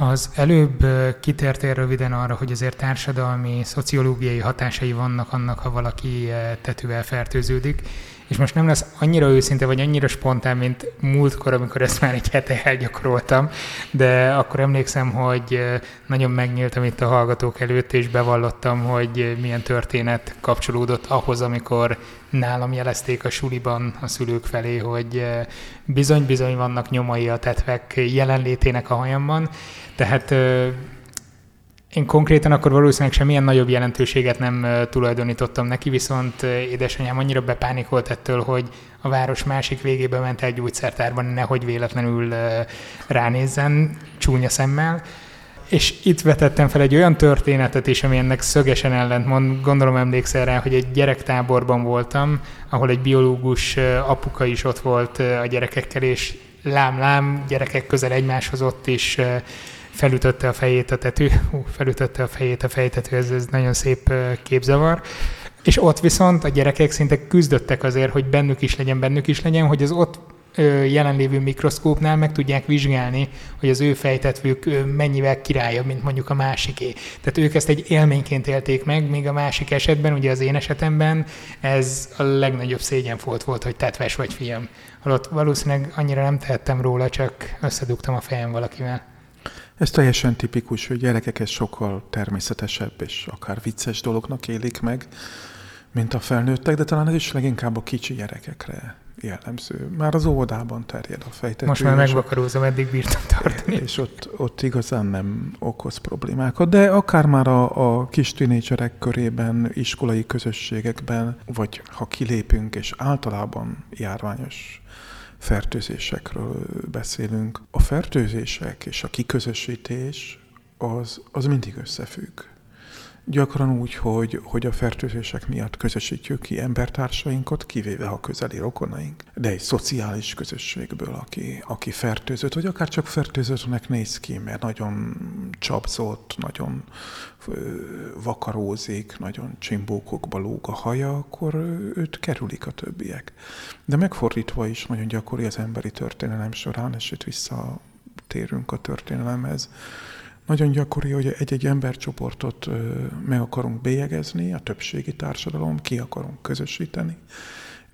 Speaker 1: Az előbb kitértél röviden arra, hogy azért társadalmi, szociológiai hatásai vannak annak, ha valaki tetővel fertőződik, és most nem lesz annyira őszinte, vagy annyira spontán, mint múltkor, amikor ezt már egy hete elgyakoroltam, de akkor emlékszem, hogy nagyon megnyíltam itt a hallgatók előtt, és bevallottam, hogy milyen történet kapcsolódott ahhoz, amikor nálam jelezték a suliban a szülők felé, hogy bizony-bizony vannak nyomai a tetvek jelenlétének a hajamban, tehát én konkrétan akkor valószínűleg semmilyen nagyobb jelentőséget nem tulajdonítottam neki, viszont édesanyám annyira bepánikolt ettől, hogy a város másik végébe ment el gyógyszertárban, nehogy véletlenül ránézzen csúnya szemmel. És itt vetettem fel egy olyan történetet is, ami ennek szögesen ellentmond. Gondolom emlékszel rá, hogy egy gyerektáborban voltam, ahol egy biológus apuka is ott volt a gyerekekkel, és lám-lám, gyerekek közel egymáshoz ott is felütötte a fejét a tető, hú, felütötte a fejét a fejtető, ez, ez nagyon szép képzavar. És ott viszont a gyerekek szinte küzdöttek azért, hogy bennük is legyen, bennük is legyen, hogy az ott jelenlévő mikroszkópnál meg tudják vizsgálni, hogy az ő fejtetvük mennyivel királyabb, mint mondjuk a másiké. Tehát ők ezt egy élményként élték meg, míg a másik esetben, ugye az én esetemben, ez a legnagyobb szégyenfolt volt, hogy tetves vagy fiam. Holott valószínűleg annyira nem tehettem róla, csak összedugtam a fejem valakivel.
Speaker 2: Ez teljesen tipikus, hogy gyerekek ez sokkal természetesebb és akár vicces dolognak élik meg, mint a felnőttek, de talán ez is leginkább a kicsi gyerekekre jellemző. Már az óvodában terjed a fejtető.
Speaker 1: Most már megvakarózom, eddig bírtam tartani.
Speaker 2: És ott, ott igazán nem okoz problémákat, de akár már a, a kis tinédzserek körében, iskolai közösségekben, vagy ha kilépünk, és általában járványos fertőzésekről beszélünk. A fertőzések és a kiközösítés az, az mindig összefügg. Gyakran úgy, hogy, hogy a fertőzések miatt közösítjük ki embertársainkat, kivéve a közeli rokonaink, de egy szociális közösségből, aki, aki fertőzött, vagy akár csak fertőzöttnek néz ki, mert nagyon csapzott, nagyon vakarózik, nagyon csimbókokba lóg a haja, akkor őt kerülik a többiek. De megfordítva is nagyon gyakori az emberi történelem során, és itt visszatérünk a történelemhez, nagyon gyakori, hogy egy-egy embercsoportot meg akarunk bélyegezni, a többségi társadalom, ki akarunk közösíteni,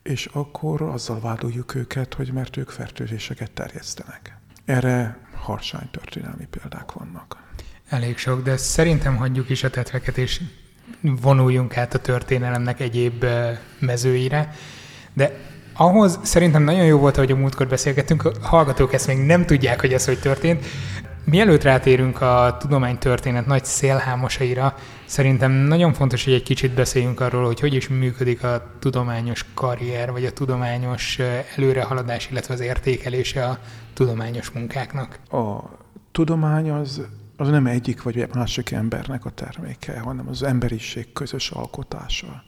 Speaker 2: és akkor azzal vádoljuk őket, hogy mert ők fertőzéseket terjesztenek. Erre harsány történelmi példák vannak.
Speaker 1: Elég sok, de szerintem hagyjuk is a tetveket, és vonuljunk át a történelemnek egyéb mezőire. De ahhoz szerintem nagyon jó volt, hogy a múltkor beszélgettünk, a hallgatók ezt még nem tudják, hogy ez hogy történt. Mielőtt rátérünk a tudománytörténet nagy szélhámosaira, szerintem nagyon fontos, hogy egy kicsit beszéljünk arról, hogy hogy is működik a tudományos karrier, vagy a tudományos előrehaladás, illetve az értékelése a tudományos munkáknak.
Speaker 2: A tudomány az, az nem egyik vagy másik embernek a terméke, hanem az emberiség közös alkotása.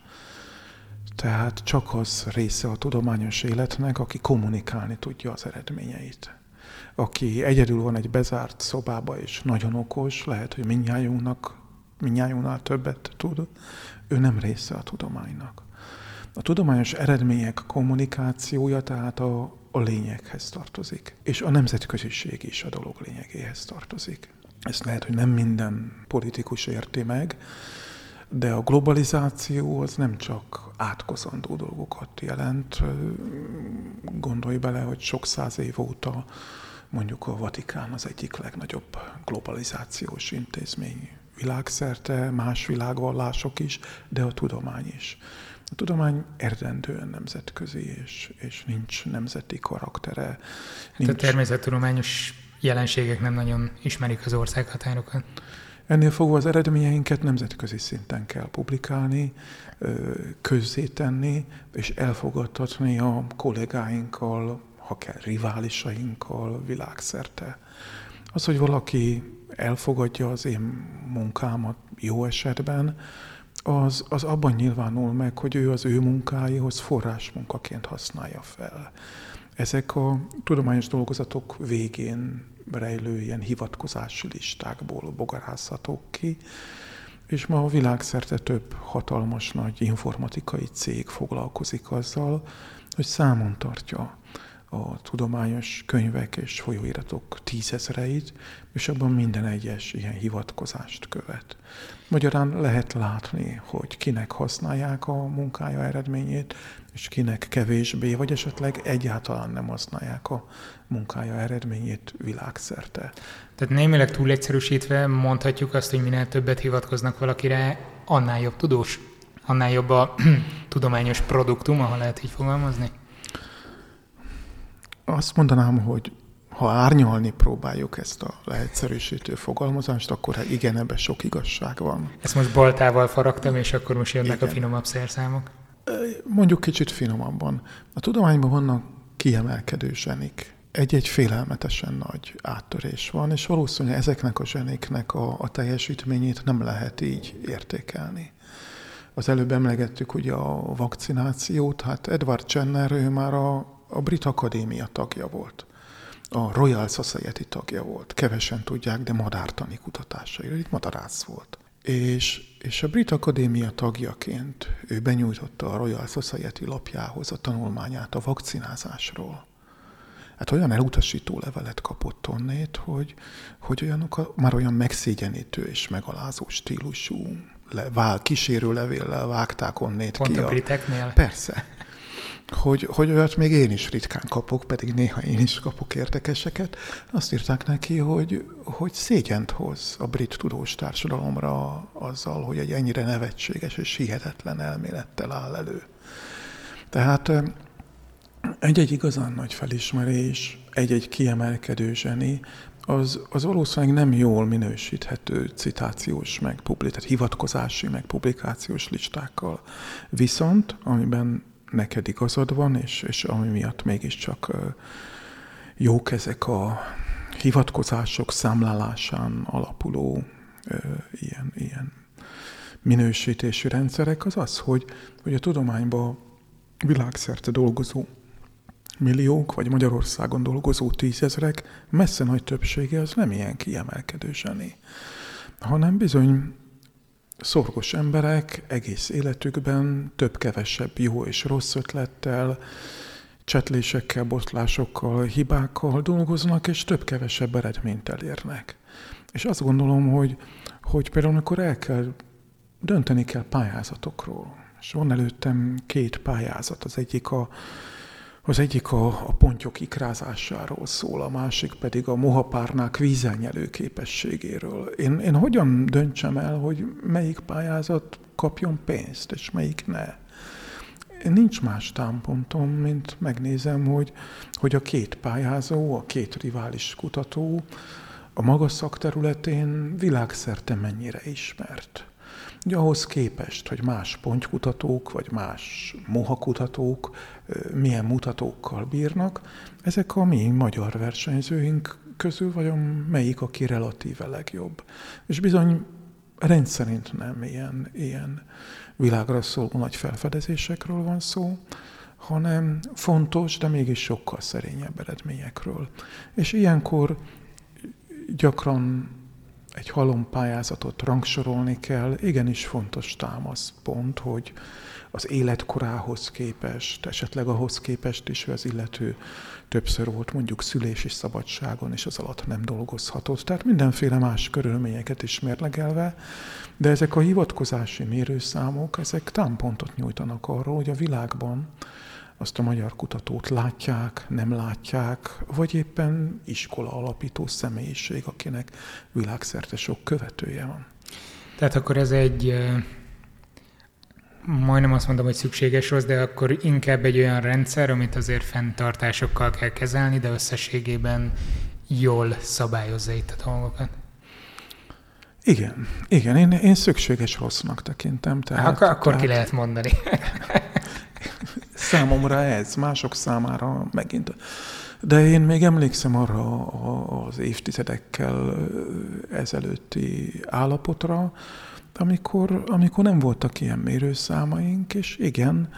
Speaker 2: Tehát csak az része a tudományos életnek, aki kommunikálni tudja az eredményeit aki egyedül van egy bezárt szobába, és nagyon okos, lehet, hogy mindnyájunknak, mindnyájunknál többet tud, ő nem része a tudománynak. A tudományos eredmények kommunikációja tehát a, a lényeghez tartozik, és a nemzetköziség is a dolog lényegéhez tartozik. Ezt lehet, hogy nem minden politikus érti meg, de a globalizáció az nem csak átkozandó dolgokat jelent. Gondolj bele, hogy sok száz év óta mondjuk a Vatikán az egyik legnagyobb globalizációs intézmény világszerte, más világvallások is, de a tudomány is. A tudomány erdendően nemzetközi, és, és nincs nemzeti karaktere. Nincs...
Speaker 1: Hát a természettudományos jelenségek nem nagyon ismerik az országhatárokat.
Speaker 2: Ennél fogva az eredményeinket nemzetközi szinten kell publikálni, közzétenni, és elfogadtatni a kollégáinkkal, ha kell riválisainkkal világszerte. Az, hogy valaki elfogadja az én munkámat jó esetben, az, az abban nyilvánul meg, hogy ő az ő munkáihoz forrásmunkaként használja fel. Ezek a tudományos dolgozatok végén rejlő ilyen hivatkozási listákból bogarázhatók ki, és ma a világszerte több hatalmas nagy informatikai cég foglalkozik azzal, hogy számon tartja a tudományos könyvek és folyóiratok tízezreit, és abban minden egyes ilyen hivatkozást követ. Magyarán lehet látni, hogy kinek használják a munkája eredményét, és kinek kevésbé, vagy esetleg egyáltalán nem használják a munkája eredményét világszerte.
Speaker 1: Tehát némileg túl egyszerűsítve mondhatjuk azt, hogy minél többet hivatkoznak valakire, annál jobb tudós, annál jobb a tudományos produktum, ha lehet így fogalmazni?
Speaker 2: Azt mondanám, hogy ha árnyalni próbáljuk ezt a leegyszerűsítő fogalmazást, akkor hát igen, ebben sok igazság van.
Speaker 1: Ezt most baltával faragtam, és akkor most jönnek igen. a finomabb szerszámok.
Speaker 2: Mondjuk kicsit finomabban. A tudományban vannak kiemelkedő zsenik. Egy-egy félelmetesen nagy áttörés van, és valószínűleg ezeknek a zseniknek a, a teljesítményét nem lehet így értékelni. Az előbb emlegettük ugye a vakcinációt, hát Edward Jenner, ő már a, a Brit Akadémia tagja volt a Royal Society tagja volt. Kevesen tudják, de madártani kutatásaira. Itt madarász volt. És, és a Brit Akadémia tagjaként ő benyújtotta a Royal Society lapjához a tanulmányát a vakcinázásról. Hát olyan elutasító levelet kapott onnét, hogy, hogy olyanok a, már olyan megszégyenítő és megalázó stílusú le, vál, kísérő levéllel vágták onnét
Speaker 1: Pont
Speaker 2: ki.
Speaker 1: a briteknél?
Speaker 2: Persze hogy, hogy olyat még én is ritkán kapok, pedig néha én is kapok érdekeseket. Azt írták neki, hogy, hogy szégyent hoz a brit tudós társadalomra azzal, hogy egy ennyire nevetséges és hihetetlen elmélettel áll elő. Tehát egy-egy igazán nagy felismerés, egy-egy kiemelkedő zseni, az, az valószínűleg nem jól minősíthető citációs, meg publi, tehát hivatkozási, meg publikációs listákkal. Viszont, amiben neked igazad van, és, és ami miatt mégiscsak jók ezek a hivatkozások számlálásán alapuló ilyen, ilyen minősítési rendszerek, az az, hogy, hogy a tudományban világszerte dolgozó milliók, vagy Magyarországon dolgozó tízezrek messze nagy többsége az nem ilyen kiemelkedő zseni, hanem bizony szorgos emberek egész életükben több-kevesebb jó és rossz ötlettel, csetlésekkel, botlásokkal, hibákkal dolgoznak, és több-kevesebb eredményt elérnek. És azt gondolom, hogy, hogy például amikor el kell, dönteni kell pályázatokról, és van előttem két pályázat, az egyik a az egyik a, a pontyok ikrázásáról szól, a másik pedig a mohapárnák vízelnyelő képességéről. Én, én hogyan döntsem el, hogy melyik pályázat kapjon pénzt, és melyik ne? Nincs más támpontom, mint megnézem, hogy, hogy a két pályázó, a két rivális kutató a maga szakterületén világszerte mennyire ismert. Ugye ahhoz képest, hogy más pontkutatók, vagy más mohakutatók milyen mutatókkal bírnak, ezek a mi magyar versenyzőink közül vajon melyik, aki relatíve legjobb. És bizony rendszerint nem ilyen, ilyen világra szóló nagy felfedezésekről van szó, hanem fontos, de mégis sokkal szerényebb eredményekről. És ilyenkor gyakran egy halom pályázatot rangsorolni kell, igenis fontos támaszpont, hogy az életkorához képest, esetleg ahhoz képest is, hogy az illető többször volt mondjuk szülési szabadságon, és az alatt nem dolgozhatott. Tehát mindenféle más körülményeket is mérlegelve, de ezek a hivatkozási mérőszámok, ezek támpontot nyújtanak arról, hogy a világban azt a magyar kutatót látják, nem látják, vagy éppen iskola alapító személyiség, akinek világszerte sok követője van.
Speaker 1: Tehát akkor ez egy majdnem azt mondom, hogy szükséges rossz, de akkor inkább egy olyan rendszer, amit azért fenntartásokkal kell kezelni, de összességében jól szabályozza itt a dolgokat.
Speaker 2: Igen, igen, én, én szükséges rossznak tekintem.
Speaker 1: Tehát, akkor akkor tehát... ki lehet mondani.
Speaker 2: számomra ez, mások számára megint. De én még emlékszem arra az évtizedekkel ezelőtti állapotra, amikor, amikor nem voltak ilyen mérőszámaink, és igen,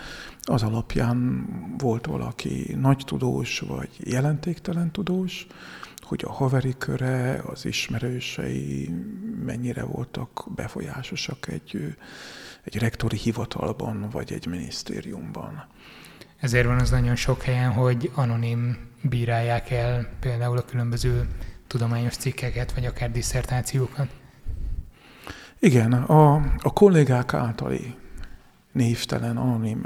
Speaker 2: az alapján volt valaki nagy tudós, vagy jelentéktelen tudós, hogy a haveri köre, az ismerősei mennyire voltak befolyásosak egy, egy rektori hivatalban, vagy egy minisztériumban.
Speaker 1: Ezért van az nagyon sok helyen, hogy anonim bírálják el például a különböző tudományos cikkeket, vagy akár diszertációkat.
Speaker 2: Igen, a, a kollégák általi névtelen, anonim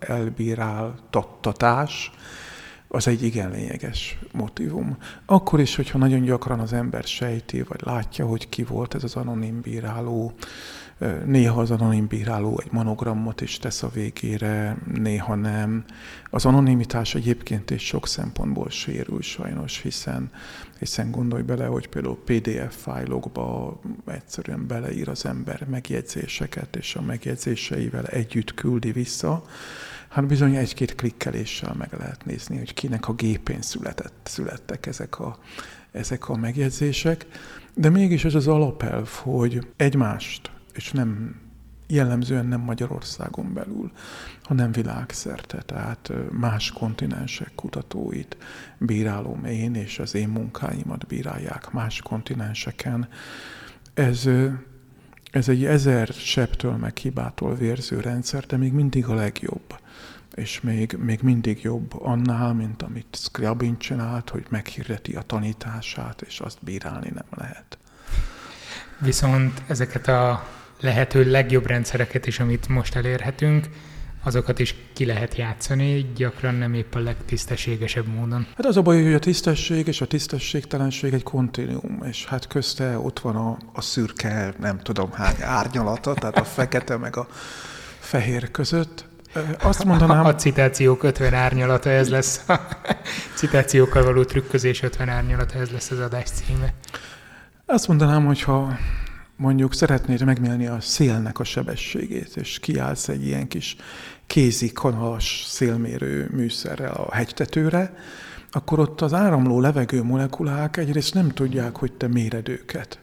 Speaker 2: elbíráltattatás az egy igen lényeges motivum. Akkor is, hogyha nagyon gyakran az ember sejti, vagy látja, hogy ki volt ez az anonim bíráló, Néha az anonim bíráló egy monogramot is tesz a végére, néha nem. Az anonimitás egyébként is sok szempontból sérül sajnos, hiszen, hiszen gondolj bele, hogy például PDF fájlokba egyszerűen beleír az ember megjegyzéseket, és a megjegyzéseivel együtt küldi vissza, hát bizony egy-két klikkeléssel meg lehet nézni, hogy kinek a gépén született, születtek ezek a, ezek a megjegyzések. De mégis ez az alapelv, hogy egymást és nem jellemzően nem Magyarországon belül, hanem világszerte, tehát más kontinensek kutatóit bírálom én, és az én munkáimat bírálják más kontinenseken. Ez, ez egy ezer sebtől meg hibától vérző rendszer, de még mindig a legjobb. És még, még mindig jobb annál, mint amit Scriabin csinált, hogy meghirdeti a tanítását, és azt bírálni nem lehet.
Speaker 1: Viszont ezeket a lehető legjobb rendszereket is, amit most elérhetünk, azokat is ki lehet játszani, gyakran nem épp a legtisztességesebb módon.
Speaker 2: Hát az a baj, hogy a tisztesség és a tisztességtelenség egy kontinuum, és hát közte ott van a, a szürke, nem tudom hány árnyalata, tehát a fekete meg a fehér között. Azt mondanám...
Speaker 1: A citációk 50 árnyalata, ez lesz. A citációkkal való trükközés 50 árnyalata, ez lesz az adás címe.
Speaker 2: Azt mondanám, hogyha mondjuk szeretnéd megmérni a szélnek a sebességét, és kiállsz egy ilyen kis kézi kanalas szélmérő műszerrel a hegytetőre, akkor ott az áramló levegő molekulák egyrészt nem tudják, hogy te méred őket.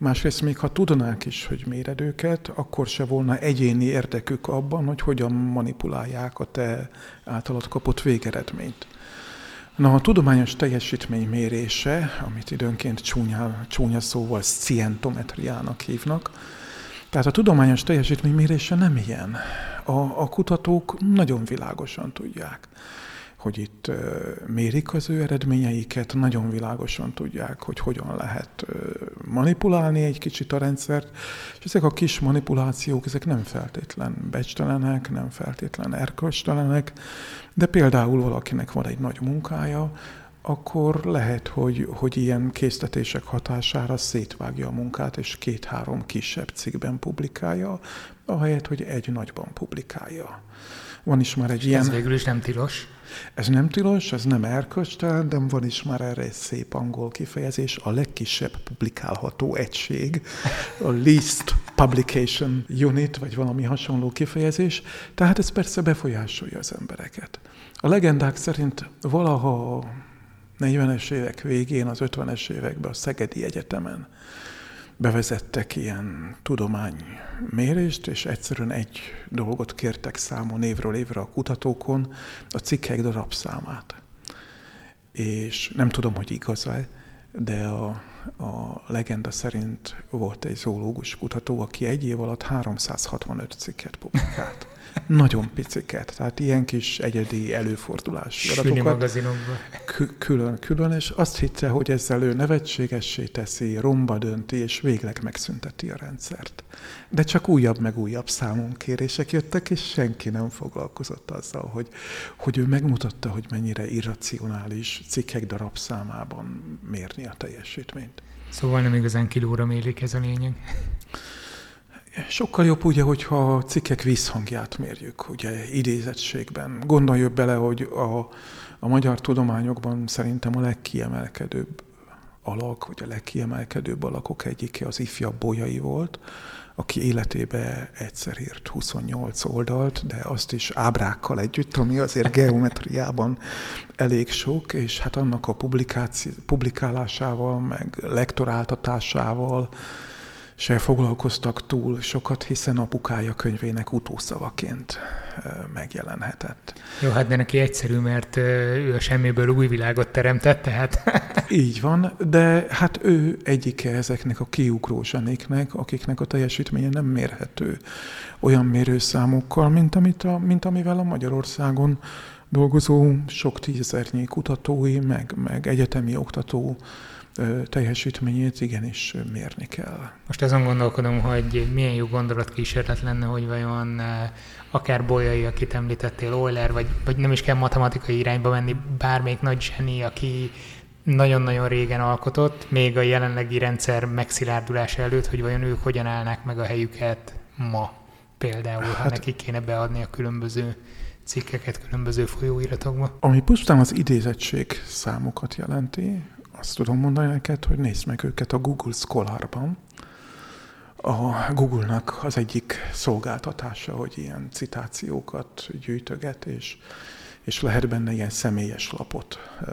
Speaker 2: Másrészt még ha tudnák is, hogy méred őket, akkor se volna egyéni érdekük abban, hogy hogyan manipulálják a te általad kapott végeredményt. Na, a tudományos teljesítmény mérése, amit időnként csúnya, csúnya szóval scientometriának hívnak, tehát a tudományos teljesítmény mérése nem ilyen. A, a kutatók nagyon világosan tudják, hogy itt mérik az ő eredményeiket, nagyon világosan tudják, hogy hogyan lehet manipulálni egy kicsit a rendszert, és ezek a kis manipulációk, ezek nem feltétlen becstelenek, nem feltétlen erkölcstelenek, de például valakinek van egy nagy munkája, akkor lehet, hogy, hogy ilyen késztetések hatására szétvágja a munkát, és két-három kisebb cikkben publikálja, ahelyett, hogy egy nagyban publikálja. Van is már egy
Speaker 1: és
Speaker 2: ilyen...
Speaker 1: Ez végül is nem tilos.
Speaker 2: Ez nem tilos, ez nem erkölcstelen, de van is már erre egy szép angol kifejezés, a legkisebb publikálható egység, a least publication unit, vagy valami hasonló kifejezés. Tehát ez persze befolyásolja az embereket. A legendák szerint valaha a 40-es évek végén, az 50-es években a Szegedi Egyetemen bevezettek ilyen tudománymérést, és egyszerűen egy dolgot kértek számon évről évre a kutatókon, a cikkek darabszámát. És nem tudom, hogy igaz-e, de a, a legenda szerint volt egy zoológus kutató, aki egy év alatt 365 cikket publikált. Nagyon piciket, tehát ilyen kis egyedi előfordulás.
Speaker 1: adatokat.
Speaker 2: Külön, külön, és azt hitte, hogy ezzel ő nevetségessé teszi, romba dönti, és végleg megszünteti a rendszert. De csak újabb meg újabb számonkérések jöttek, és senki nem foglalkozott azzal, hogy, hogy ő megmutatta, hogy mennyire irracionális cikkek darabszámában mérni a teljesítményt.
Speaker 1: Szóval nem igazán kilóra mélik ez a lényeg.
Speaker 2: Sokkal jobb ugye, hogyha a cikkek visszhangját mérjük, ugye idézettségben. Gondoljuk bele, hogy a, a magyar tudományokban szerintem a legkiemelkedőbb alak, vagy a legkiemelkedőbb alakok egyike az ifjabb Bolyai volt, aki életébe egyszer írt 28 oldalt, de azt is ábrákkal együtt, ami azért geometriában elég sok, és hát annak a publikálásával, meg lektoráltatásával, se foglalkoztak túl sokat, hiszen apukája könyvének utószavaként megjelenhetett.
Speaker 1: Jó, hát de neki egyszerű, mert ő a semmiből új világot teremtett, tehát...
Speaker 2: Így van, de hát ő egyike ezeknek a kiugró zsenéknek, akiknek a teljesítménye nem mérhető olyan mérőszámokkal, mint, amit a, mint amivel a Magyarországon dolgozó sok tízezernyi kutatói, meg, meg egyetemi oktató teljesítményét igenis mérni kell.
Speaker 1: Most azon gondolkodom, hogy milyen jó gondolatkísérlet lenne, hogy vajon akár Bolyai, akit említettél, Euler, vagy, vagy nem is kell matematikai irányba menni, bármelyik nagy zseni, aki nagyon-nagyon régen alkotott, még a jelenlegi rendszer megszilárdulása előtt, hogy vajon ők hogyan állnák meg a helyüket ma például, hát, ha nekik kéne beadni a különböző cikkeket különböző folyóiratokba.
Speaker 2: Ami pusztán az idézettség számokat jelenti, azt tudom mondani neked, hogy nézd meg őket a Google Scholar-ban. A Google-nak az egyik szolgáltatása, hogy ilyen citációkat gyűjtöget, és, és lehet benne ilyen személyes lapot uh,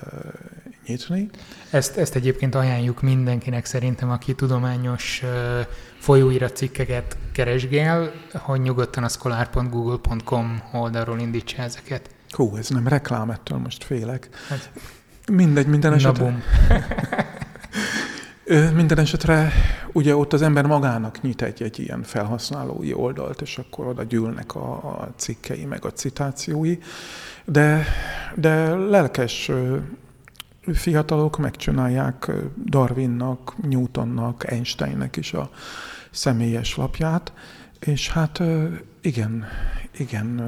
Speaker 2: nyitni.
Speaker 1: Ezt, ezt egyébként ajánljuk mindenkinek szerintem, aki tudományos uh, folyóirat cikkeket keresgél, hogy nyugodtan a scholar.google.com oldalról indítsa ezeket.
Speaker 2: Hú, ez nem reklám, ettől most félek. Hát, Mindegy, minden esetre. minden esetre ugye ott az ember magának nyit egy, egy ilyen felhasználói oldalt, és akkor oda gyűlnek a, a cikkei, meg a citációi. De, de lelkes fiatalok megcsinálják Darwinnak, Newtonnak, Einsteinnek is a személyes lapját, és hát igen, igen,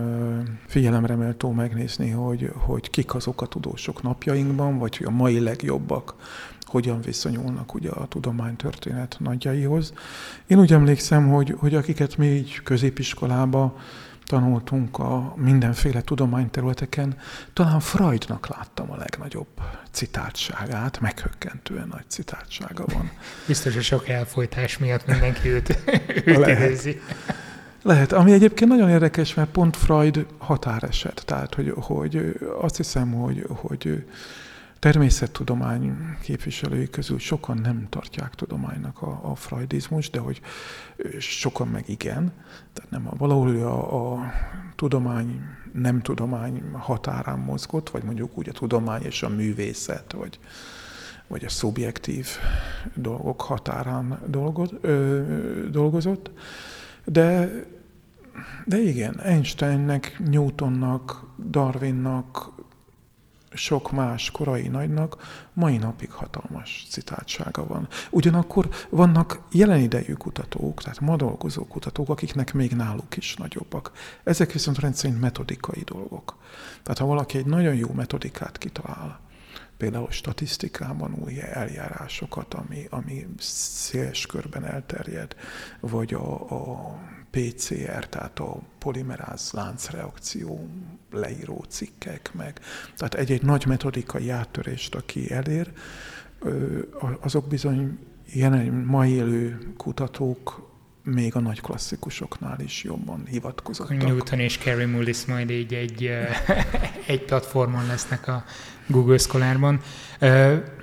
Speaker 2: figyelemre méltó megnézni, hogy, hogy kik azok a tudósok napjainkban, vagy hogy a mai legjobbak hogyan viszonyulnak ugye a tudománytörténet nagyjaihoz. Én úgy emlékszem, hogy, hogy akiket mi így középiskolába tanultunk a mindenféle tudományterületeken, talán Freudnak láttam a legnagyobb citáltságát, meghökkentően nagy citáltsága van.
Speaker 1: Biztos, hogy sok elfolytás miatt mindenki őt, őt idézi.
Speaker 2: Lehet, ami egyébként nagyon érdekes, mert pont Freud határeset, tehát hogy, hogy azt hiszem, hogy, hogy természettudomány képviselői közül sokan nem tartják tudománynak a, a freudizmus, de hogy sokan meg igen. Tehát nem, valahol a, a tudomány, nem tudomány határán mozgott, vagy mondjuk úgy a tudomány és a művészet, vagy, vagy a szubjektív dolgok határán dolgozott. De, de igen, Einsteinnek, Newtonnak, Darwinnak, sok más korai nagynak mai napig hatalmas citátsága van. Ugyanakkor vannak jelen idejű kutatók, tehát ma dolgozó kutatók, akiknek még náluk is nagyobbak. Ezek viszont rendszerint metodikai dolgok. Tehát ha valaki egy nagyon jó metodikát kitalál, például statisztikában új eljárásokat, ami, ami széles körben elterjed, vagy a, a PCR, tehát a polimeráz láncreakció leíró cikkek meg. Tehát egy-egy nagy metodikai áttörést, aki elér, azok bizony jelen mai élő kutatók még a nagy klasszikusoknál is jobban hivatkozottak.
Speaker 1: Newton és Carey Mullis majd így egy, egy platformon lesznek a Google Scholarban.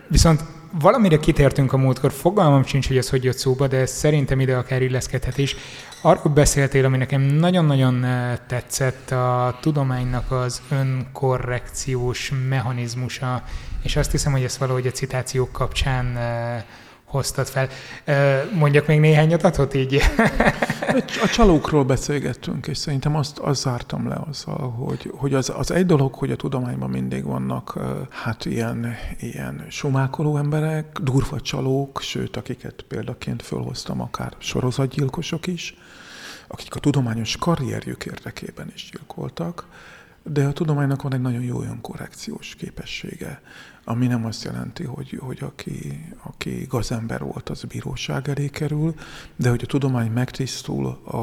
Speaker 1: Viszont valamire kitértünk a múltkor, fogalmam sincs, hogy ez hogy jött szóba, de szerintem ide akár illeszkedhet is. Arról beszéltél, ami nekem nagyon-nagyon tetszett, a tudománynak az önkorrekciós mechanizmusa, és azt hiszem, hogy ezt valahogy a citációk kapcsán hoztad fel. Mondjak még néhány adatot így?
Speaker 2: A csalókról beszélgettünk, és szerintem azt, azt zártam le azzal, hogy, hogy az, az egy dolog, hogy a tudományban mindig vannak hát ilyen, ilyen sumákoló emberek, durva csalók, sőt, akiket példaként fölhoztam, akár sorozatgyilkosok is, akik a tudományos karrierjük érdekében is gyilkoltak, de a tudománynak van egy nagyon jó önkorrekciós képessége, ami nem azt jelenti, hogy, hogy aki, aki gazember volt, az bíróság elé kerül, de hogy a tudomány megtisztul a,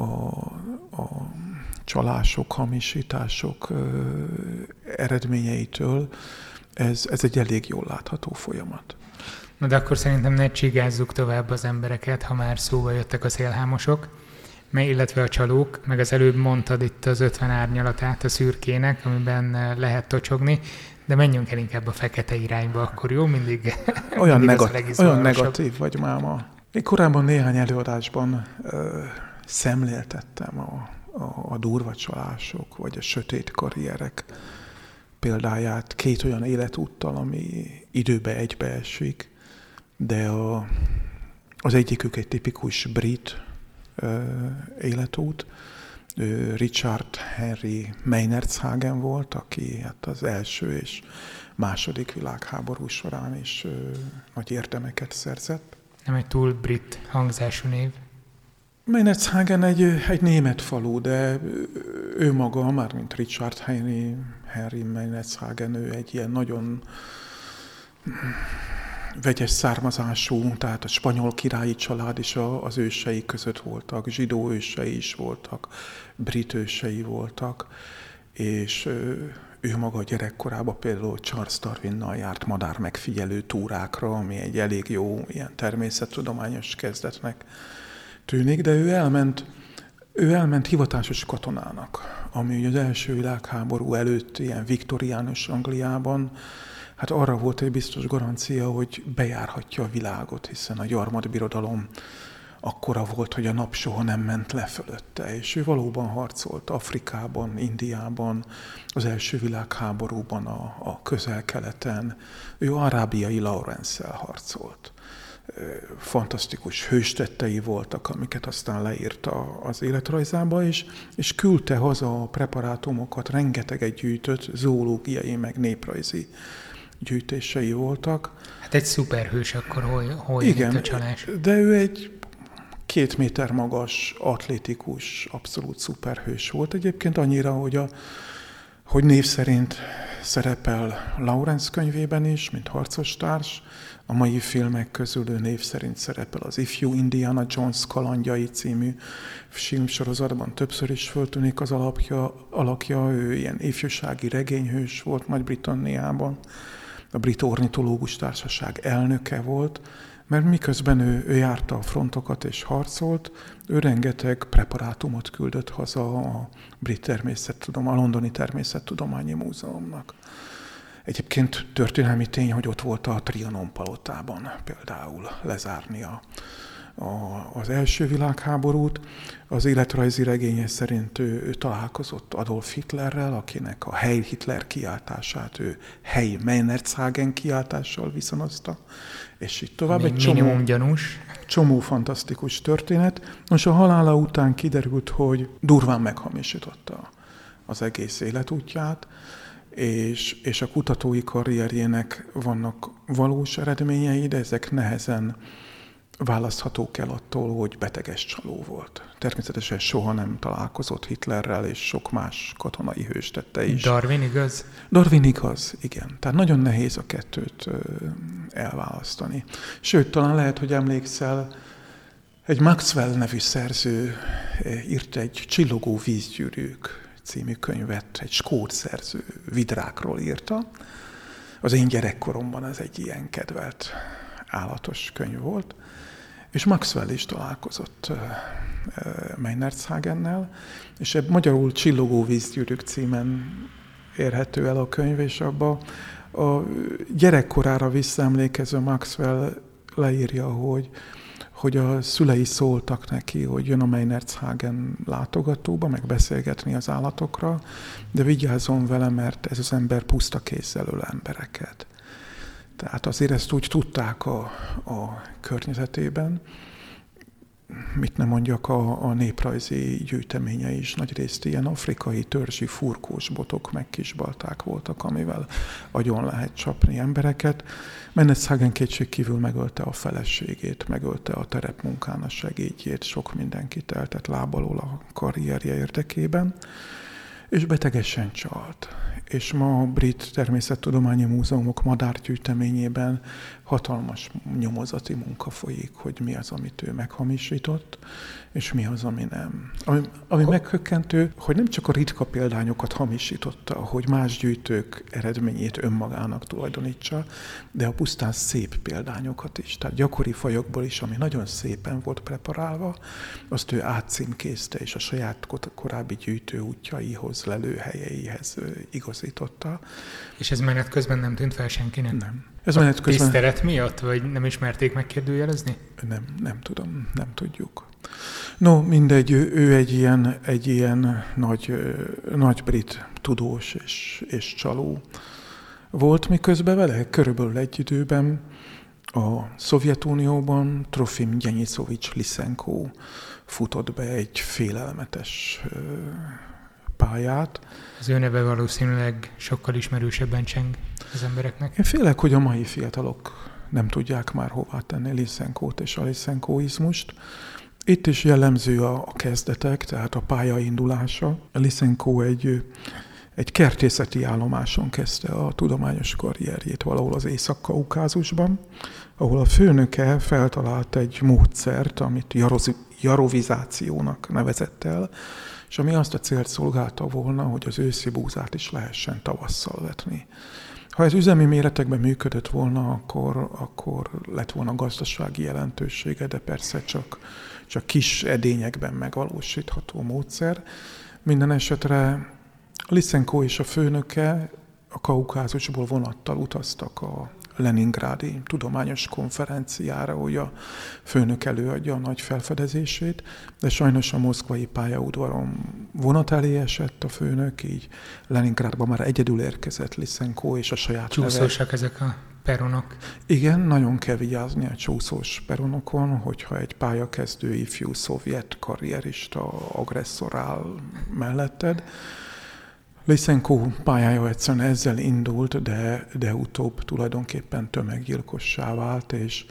Speaker 2: a, a csalások, hamisítások eredményeitől, ez, ez egy elég jól látható folyamat.
Speaker 1: Na de akkor szerintem ne csigázzuk tovább az embereket, ha már szóba jöttek a szélhámosok illetve a csalók, meg az előbb mondtad itt az 50 árnyalatát a szürkének, amiben eh, lehet tocsogni, de menjünk el inkább a fekete irányba, akkor jó? Mindig,
Speaker 2: olyan, mindig negat- olyan negatív vagy máma. Én korábban néhány előadásban ö, szemléltettem a, a, a durva csalások, vagy a sötét karrierek példáját két olyan életúttal, ami időbe egybeesik, de a, az egyikük egy tipikus brit életút. Ő Richard Henry Meinerzhagen volt, aki hát az első és második világháború során is nagy érdemeket szerzett.
Speaker 1: Nem egy túl brit hangzású név.
Speaker 2: Meinerzhagen egy, egy német falu, de ő maga, már mint Richard Henry, Henry Meinerzhagen, ő egy ilyen nagyon vegyes származású, tehát a spanyol királyi család is az ősei között voltak, zsidó ősei is voltak, brit voltak, és ő maga gyerekkorában például Charles Darwinnal járt madár megfigyelő túrákra, ami egy elég jó ilyen természettudományos kezdetnek tűnik, de ő elment, ő elment hivatásos katonának, ami az első világháború előtt ilyen viktoriánus Angliában hát arra volt egy biztos garancia, hogy bejárhatja a világot, hiszen a gyarmat birodalom akkora volt, hogy a nap soha nem ment le fölötte, és ő valóban harcolt Afrikában, Indiában, az első világháborúban, a, a közel-keleten. Ő arábiai lawrence harcolt. Fantasztikus hőstettei voltak, amiket aztán leírta az életrajzába, és, és küldte haza a preparátumokat, rengeteget gyűjtött zoológiai, meg néprajzi gyűjtései voltak.
Speaker 1: Hát egy szuperhős akkor hol, hol Igen, a csalás?
Speaker 2: de ő egy két méter magas, atlétikus, abszolút szuperhős volt. Egyébként annyira, hogy, a, hogy név szerint szerepel Lawrence könyvében is, mint harcos társ. A mai filmek közül ő név szerint szerepel az Ifjú Indiana Jones kalandjai című filmsorozatban többször is föltűnik az alapja, alakja, ő ilyen ifjúsági regényhős volt Nagy-Britanniában a Brit Ornitológus Társaság elnöke volt, mert miközben ő, ő járta a frontokat és harcolt, ő rengeteg preparátumot küldött haza a Brit Természettudomány, a Londoni Természettudományi Múzeumnak. Egyébként történelmi tény, hogy ott volt a Trianon palotában például lezárni a, a, az első világháborút. Az életrajzi regénye szerint ő, ő találkozott Adolf Hitlerrel, akinek a Heil Hitler kiáltását ő Hely Meinerzhagen kiáltással viszonozta, és így tovább.
Speaker 1: Egy csomó, gyanús.
Speaker 2: Csomó fantasztikus történet. Most a halála után kiderült, hogy durván meghamisította az egész életútját, és, és a kutatói karrierjének vannak valós eredményei, de ezek nehezen választhatók el attól, hogy beteges csaló volt. Természetesen soha nem találkozott Hitlerrel, és sok más katonai hős tette is.
Speaker 1: Darwin igaz?
Speaker 2: Darwin igaz, igen. Tehát nagyon nehéz a kettőt elválasztani. Sőt, talán lehet, hogy emlékszel, egy Maxwell nevű szerző írt egy Csillogó vízgyűrűk című könyvet, egy skót szerző vidrákról írta. Az én gyerekkoromban ez egy ilyen kedvelt állatos könyv volt. És Maxwell is találkozott Meinerzhagennel, és ebb magyarul Csillogó vízgyűrűk címen érhető el a könyv, és abba a gyerekkorára visszaemlékező Maxwell leírja, hogy, hogy a szülei szóltak neki, hogy jön a Meinerzhagen látogatóba, meg beszélgetni az állatokra, de vigyázzon vele, mert ez az ember puszta kézzel embereket. Tehát azért ezt úgy tudták a, a környezetében, mit nem mondjak, a, a néprajzi gyűjteménye is nagyrészt ilyen afrikai törzsi furkós botok, meg kisbalták voltak, amivel agyon lehet csapni embereket. Hagen kétség kívül megölte a feleségét, megölte a terepmunkán a segédjét, sok mindenkit eltett lábalól a karrierje érdekében. és betegesen csalt. És ma a Brit Természettudományi Múzeumok madárgyűjteményében hatalmas nyomozati munka folyik, hogy mi az, amit ő meghamisított, és mi az, ami nem. Ami, ami meghökkentő, hogy nem csak a ritka példányokat hamisította, hogy más gyűjtők eredményét önmagának tulajdonítsa, de a pusztán szép példányokat is. Tehát gyakori fajokból is, ami nagyon szépen volt preparálva, azt ő átcímkézte, és a saját korábbi gyűjtő útjaihoz, lelőhelyeihez igazította.
Speaker 1: És ez menet közben nem tűnt fel senkinek?
Speaker 2: Nem. Ez menet közben...
Speaker 1: Tisztelet miatt, vagy nem ismerték megkérdőjelezni?
Speaker 2: Nem, nem tudom, nem tudjuk. No, mindegy, ő, ő egy ilyen, egy ilyen nagy, nagy brit tudós és, és csaló volt, miközben vele körülbelül egy időben a Szovjetunióban Trofim Gyenyisovics Lisenko futott be egy félelmetes pályát.
Speaker 1: Az ő neve valószínűleg sokkal ismerősebben cseng az embereknek.
Speaker 2: Én félek, hogy a mai fiatalok nem tudják már hová tenni Lisenkót és a Lisenkóizmust. Itt is jellemző a, kezdetek, tehát a pályaindulása. Lisenko egy, egy kertészeti állomáson kezdte a tudományos karrierjét valahol az Észak-Kaukázusban, ahol a főnöke feltalált egy módszert, amit jarovizációnak nevezett el, és ami azt a célt szolgálta volna, hogy az őszi búzát is lehessen tavasszal vetni. Ha ez üzemi méretekben működött volna, akkor, akkor lett volna gazdasági jelentősége, de persze csak, csak kis edényekben megvalósítható módszer. Minden esetre Lisenko és a főnöke a Kaukázusból vonattal utaztak a Leningrádi tudományos konferenciára, hogy a főnök előadja a nagy felfedezését, de sajnos a moszkvai pályaudvaron vonat elé esett a főnök, így Leningrádban már egyedül érkezett Lisenko és a saját
Speaker 1: Csúszósak neve. ezek a peronok.
Speaker 2: Igen, nagyon kell vigyázni a csúszós peronokon, hogyha egy pályakezdő ifjú szovjet karrierista agresszor áll melletted, Lysenko pályája egyszerűen ezzel indult, de, de utóbb tulajdonképpen tömeggyilkossá vált, és,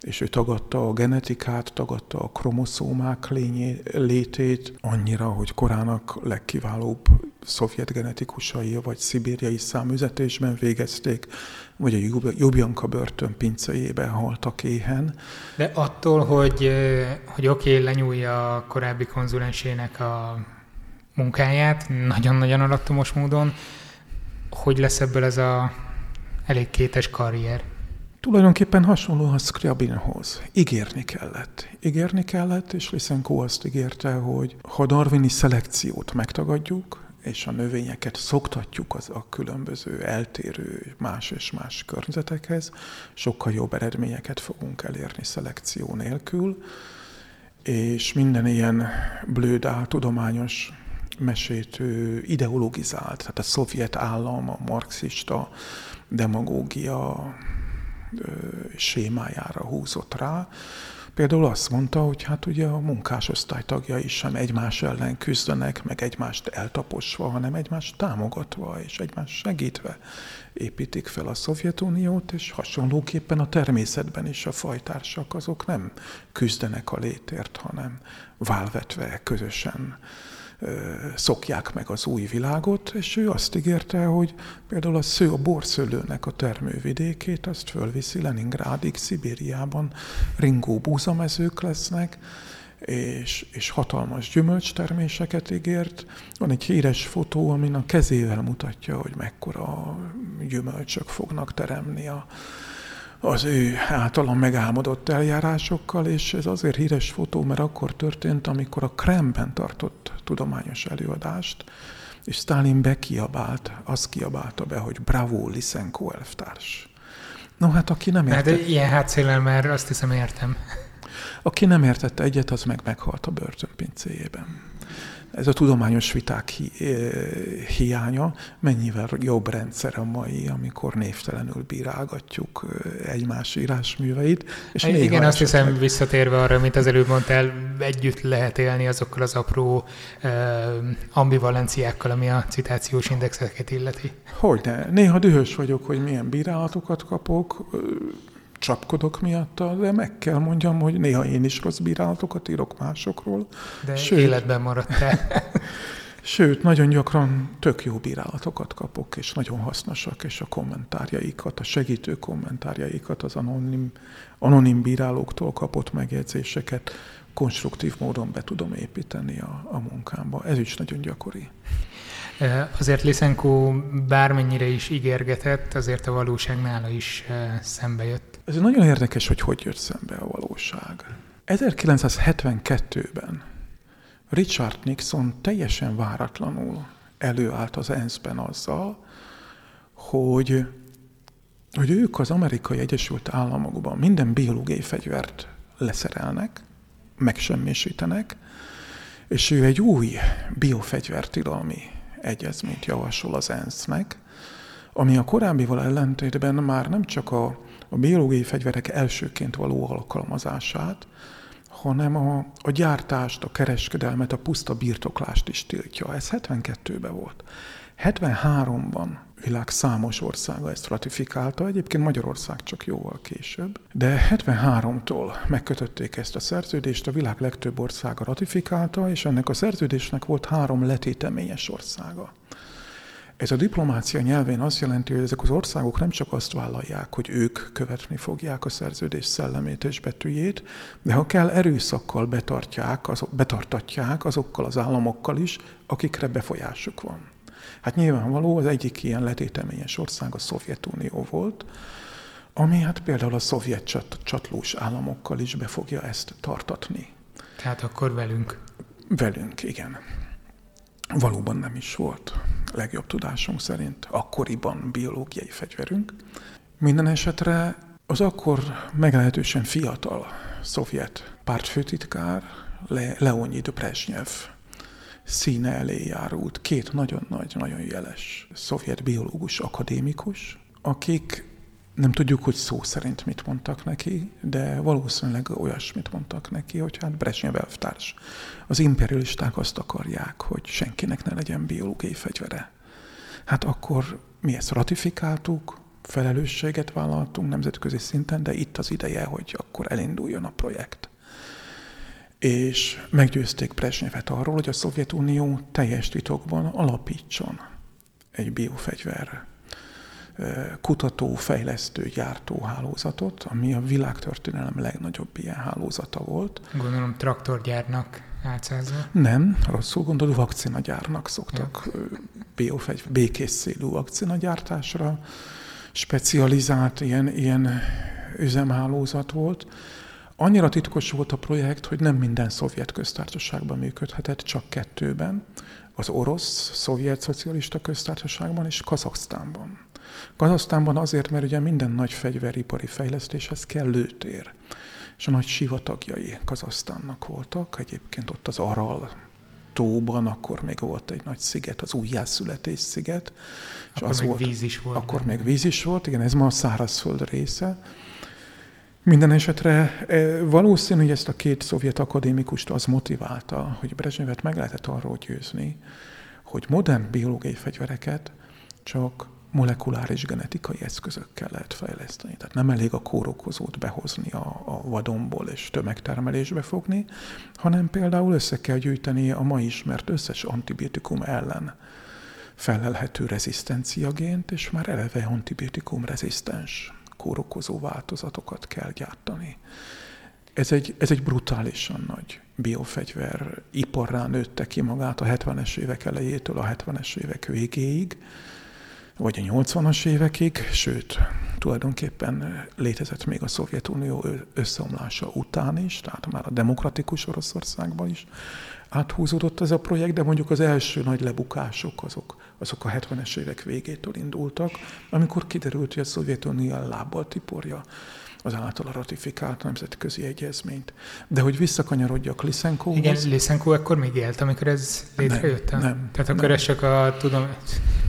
Speaker 2: és ő tagadta a genetikát, tagadta a kromoszómák lényé, létét annyira, hogy korának legkiválóbb szovjet genetikusai vagy szibériai számüzetésben végezték, vagy a Jubjanka börtön pincejébe haltak éhen.
Speaker 1: De attól, hogy, hogy oké, okay, lenyúlja a korábbi konzulensének a munkáját, nagyon-nagyon alattomos módon. Hogy lesz ebből ez a elég kétes karrier?
Speaker 2: Tulajdonképpen hasonló a Scriabinhoz. Ígérni kellett. Ígérni kellett, és Lysenko azt ígérte, hogy ha darwini szelekciót megtagadjuk, és a növényeket szoktatjuk az a különböző eltérő más és más környezetekhez, sokkal jobb eredményeket fogunk elérni szelekció nélkül, és minden ilyen blőd tudományos mesét ideologizált, tehát a szovjet állam, a marxista demagógia sémájára húzott rá. Például azt mondta, hogy hát ugye a munkásosztály tagjai sem egymás ellen küzdenek, meg egymást eltaposva, hanem egymást támogatva és egymást segítve építik fel a Szovjetuniót, és hasonlóképpen a természetben is a fajtársak azok nem küzdenek a létért, hanem válvetve közösen szokják meg az új világot, és ő azt ígérte, hogy például a sző, a borszőlőnek a termővidékét, azt fölviszi Leningrádig, Szibériában ringó búzamezők lesznek, és, és hatalmas gyümölcsterméseket ígért. Van egy híres fotó, amin a kezével mutatja, hogy mekkora gyümölcsök fognak teremni a, az ő általam megálmodott eljárásokkal, és ez azért híres fotó, mert akkor történt, amikor a Kremben tartott tudományos előadást, és Stalin bekiabált, azt kiabálta be, hogy bravo, Lisenko elvtárs. No hát aki nem
Speaker 1: értette... Hát ilyen hátszélel már azt hiszem értem.
Speaker 2: Aki nem értette egyet, az meg meghalt a börtönpincéjében ez a tudományos viták hi, hiánya mennyivel jobb rendszer a mai, amikor névtelenül bírálgatjuk egymás írásműveit.
Speaker 1: És é, igen, azt hiszem, meg... visszatérve arra, mint az előbb mondtál, együtt lehet élni azokkal az apró uh, ambivalenciákkal, ami a citációs indexeket illeti.
Speaker 2: Hogyne. Néha dühös vagyok, hogy milyen bírálatokat kapok, csapkodok miatta, de meg kell mondjam, hogy néha én is rossz bírálatokat írok másokról.
Speaker 1: De sőt, életben maradtál.
Speaker 2: Sőt, nagyon gyakran tök jó bírálatokat kapok, és nagyon hasznosak, és a kommentárjaikat, a segítő kommentárjaikat, az anonim, anonim bírálóktól kapott megjegyzéseket konstruktív módon be tudom építeni a, a munkámba. Ez is nagyon gyakori.
Speaker 1: Azért Liszenko bármennyire is ígérgetett, azért a valóság nála is szembe jött.
Speaker 2: Ez nagyon érdekes, hogy hogy jött szembe a valóság. 1972-ben Richard Nixon teljesen váratlanul előállt az ENSZ-ben azzal, hogy, hogy ők az amerikai Egyesült Államokban minden biológiai fegyvert leszerelnek, megsemmisítenek, és ő egy új biofegyvertilalmi egyezményt javasol az ENSZ-nek, ami a korábbival ellentétben már nem csak a, a biológiai fegyverek elsőként való alkalmazását, hanem a, a gyártást, a kereskedelmet, a puszta birtoklást is tiltja. Ez 72-ben volt. 73-ban világ számos országa ezt ratifikálta, egyébként Magyarország csak jóval később, de 73-tól megkötötték ezt a szerződést, a világ legtöbb országa ratifikálta, és ennek a szerződésnek volt három letéteményes országa. Ez a diplomácia nyelvén azt jelenti, hogy ezek az országok nem csak azt vállalják, hogy ők követni fogják a szerződés szellemét és betűjét, de ha kell erőszakkal betartják, azok, betartatják azokkal az államokkal is, akikre befolyásuk van. Hát nyilvánvaló, az egyik ilyen letéteményes ország a Szovjetunió volt, ami hát például a szovjet csat, csatlós államokkal is be fogja ezt tartatni.
Speaker 1: Tehát akkor velünk.
Speaker 2: Velünk, igen. Valóban nem is volt, legjobb tudásunk szerint, akkoriban biológiai fegyverünk. Minden esetre az akkor meglehetősen fiatal szovjet pártfőtitkár, Le- Leonid Brezhnev színe elé járult két nagyon nagy, nagyon jeles szovjet biológus akadémikus, akik nem tudjuk, hogy szó szerint mit mondtak neki, de valószínűleg olyasmit mondtak neki, hogy hát Brezsnyev elvtárs. Az imperialisták azt akarják, hogy senkinek ne legyen biológiai fegyvere. Hát akkor mi ezt ratifikáltuk, felelősséget vállaltunk nemzetközi szinten, de itt az ideje, hogy akkor elinduljon a projekt. És meggyőzték Brezsnyevet arról, hogy a Szovjetunió teljes titokban alapítson egy biofegyver kutató, fejlesztő, gyártó hálózatot, ami a világtörténelem legnagyobb ilyen hálózata volt.
Speaker 1: Gondolom traktorgyárnak átszázva?
Speaker 2: Nem, rosszul gondolod, vakcinagyárnak szoktak biofegy, békészszélű vakcinagyártásra specializált ilyen, ilyen üzemhálózat volt. Annyira titkos volt a projekt, hogy nem minden szovjet köztársaságban működhetett, csak kettőben, az orosz, szovjet szocialista köztársaságban és Kazaksztánban. Kazasztánban azért, mert ugye minden nagy fegyveripari fejlesztéshez kell lőtér. És a nagy sivatagjai Kazasztánnak voltak, egyébként ott az Aral tóban, akkor még volt egy nagy sziget, az újjászületés sziget.
Speaker 1: És akkor az még volt, víz is volt.
Speaker 2: Akkor még víz is volt, igen, ez ma a szárazföld része. Minden esetre e, valószínű, hogy ezt a két szovjet akadémikust az motiválta, hogy Brezsnyevet meg lehetett arról győzni, hogy modern biológiai fegyvereket csak molekuláris genetikai eszközökkel lehet fejleszteni. Tehát nem elég a kórokozót behozni a, a vadonból és tömegtermelésbe fogni, hanem például össze kell gyűjteni a ma ismert összes antibiotikum ellen felelhető rezisztenciagént, és már eleve antibiotikum rezisztens kórokozó változatokat kell gyártani. Ez egy, ez egy brutálisan nagy biofegyver iparrá nőtte ki magát a 70-es évek elejétől a 70-es évek végéig, vagy a 80-as évekig, sőt, tulajdonképpen létezett még a Szovjetunió összeomlása után is, tehát már a demokratikus Oroszországban is áthúzódott ez a projekt, de mondjuk az első nagy lebukások azok, azok a 70-es évek végétől indultak, amikor kiderült, hogy a Szovjetunió lábbal tiporja az általa ratifikált nemzetközi egyezményt. De hogy visszakanyarodjak Liszenkóhoz...
Speaker 1: Igen, Liszenkó akkor még élt, amikor ez létrejött?
Speaker 2: Nem, nem
Speaker 1: Tehát akkor
Speaker 2: nem.
Speaker 1: ez csak a tudom,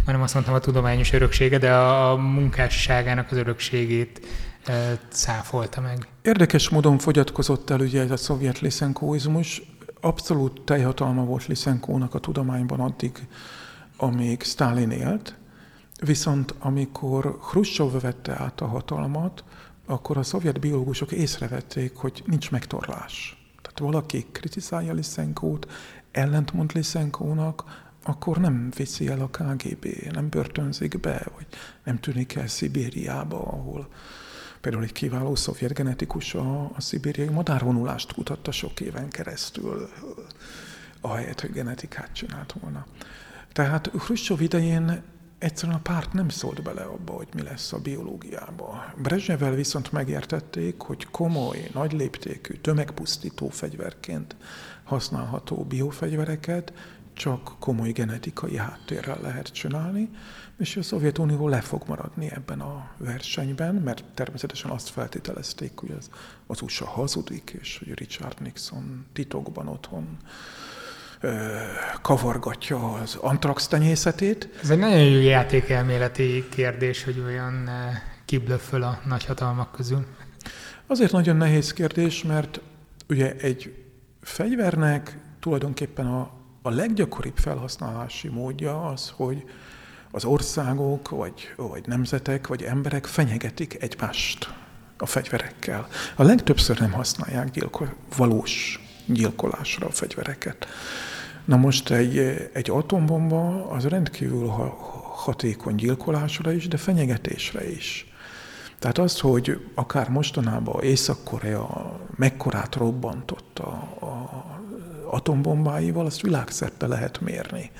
Speaker 1: nem azt mondtam a tudományos öröksége, de a munkásságának az örökségét e, cáfolta meg.
Speaker 2: Érdekes módon fogyatkozott el ugye ez a szovjet liszenkóizmus. Abszolút teljhatalma volt Liszenkónak a tudományban addig, amíg Stalin élt, viszont amikor Hruscsov vette át a hatalmat, akkor a szovjet biológusok észrevették, hogy nincs megtorlás. Tehát valaki kritizálja Liszenkót, ellentmond Liszenkónak, akkor nem viszi el a KGB, nem börtönzik be, vagy nem tűnik el Szibériába, ahol például egy kiváló szovjet genetikus a, a szibériai madárvonulást kutatta sok éven keresztül, ahelyett, hogy genetikát csinált volna. Tehát Hruscsov idején egyszerűen a párt nem szólt bele abba, hogy mi lesz a biológiába. Brezsnyevel viszont megértették, hogy komoly, nagy léptékű, tömegpusztító fegyverként használható biofegyvereket csak komoly genetikai háttérrel lehet csinálni, és a Szovjetunió le fog maradni ebben a versenyben, mert természetesen azt feltételezték, hogy az, az USA hazudik, és hogy Richard Nixon titokban otthon kavargatja az antrax tenyészetét.
Speaker 1: Ez egy nagyon jó játékelméleti kérdés, hogy olyan kiblöfföl a nagyhatalmak közül.
Speaker 2: Azért nagyon nehéz kérdés, mert ugye egy fegyvernek tulajdonképpen a, a leggyakoribb felhasználási módja az, hogy az országok, vagy, vagy nemzetek, vagy emberek fenyegetik egymást a fegyverekkel. A legtöbbször nem használják gyilko- valós gyilkolásra a fegyvereket. Na most egy, egy atombomba az rendkívül hatékony gyilkolásra is, de fenyegetésre is. Tehát az, hogy akár mostanában Észak-Korea mekkorát robbantott a, a atombombáival, azt világszerte lehet mérni.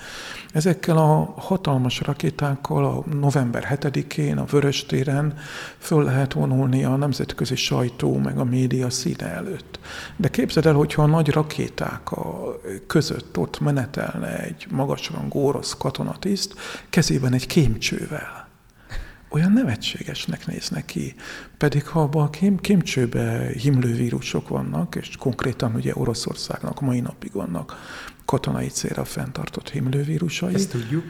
Speaker 2: Ezekkel a hatalmas rakétákkal a november 7-én a Vöröstéren föl lehet vonulni a nemzetközi sajtó meg a média színe előtt. De képzeld el, hogyha a nagy rakéták a között ott menetelne egy magasrangú orosz katonatiszt, kezében egy kémcsővel olyan nevetségesnek néznek ki. Pedig ha abban a kém, kémcsőbe himlővírusok vannak, és konkrétan ugye Oroszországnak mai napig vannak katonai célra fenntartott himlővírusai.
Speaker 1: Ezt tudjuk.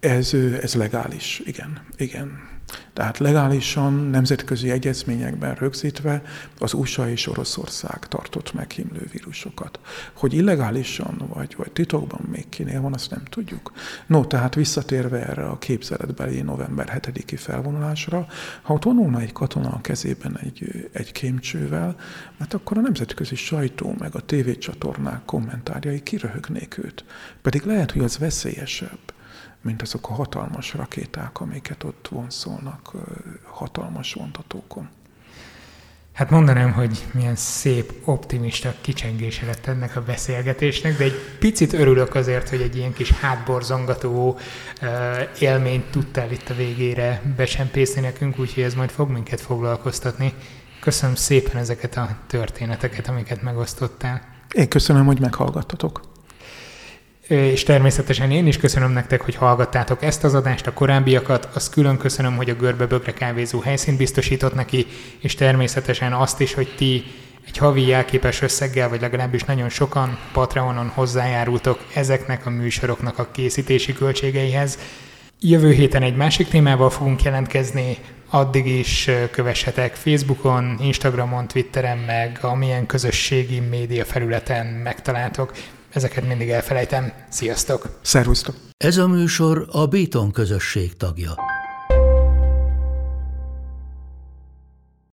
Speaker 2: Ez, ez legális, igen, igen. Tehát legálisan nemzetközi egyezményekben rögzítve az USA és Oroszország tartott meg himlővírusokat. Hogy illegálisan vagy, vagy titokban még kinél van, azt nem tudjuk. No, tehát visszatérve erre a képzeletbeli november 7-i felvonulásra, ha ott vonulna egy katona a kezében egy, egy kémcsővel, mert akkor a nemzetközi sajtó meg a tévécsatornák kommentárjai kiröhögnék őt. Pedig lehet, hogy az veszélyesebb mint azok a hatalmas rakéták, amiket ott vonszolnak hatalmas vontatókon.
Speaker 1: Hát mondanám, hogy milyen szép, optimista kicsengése lett ennek a beszélgetésnek, de egy picit örülök azért, hogy egy ilyen kis hátborzongató élményt tudtál itt a végére besempészni nekünk, úgyhogy ez majd fog minket foglalkoztatni. Köszönöm szépen ezeket a történeteket, amiket megosztottál.
Speaker 2: Én köszönöm, hogy meghallgattatok
Speaker 1: és természetesen én is köszönöm nektek, hogy hallgattátok ezt az adást, a korábbiakat, azt külön köszönöm, hogy a Görbe Bögre kávézó helyszínt biztosított neki, és természetesen azt is, hogy ti egy havi jelképes összeggel, vagy legalábbis nagyon sokan Patreonon hozzájárultok ezeknek a műsoroknak a készítési költségeihez. Jövő héten egy másik témával fogunk jelentkezni, addig is kövessetek Facebookon, Instagramon, Twitteren, meg amilyen közösségi média felületen megtaláltok. Ezeket mindig elfelejtem. Sziasztok!
Speaker 2: Szervusztok!
Speaker 3: Ez a műsor a Béton közösség tagja.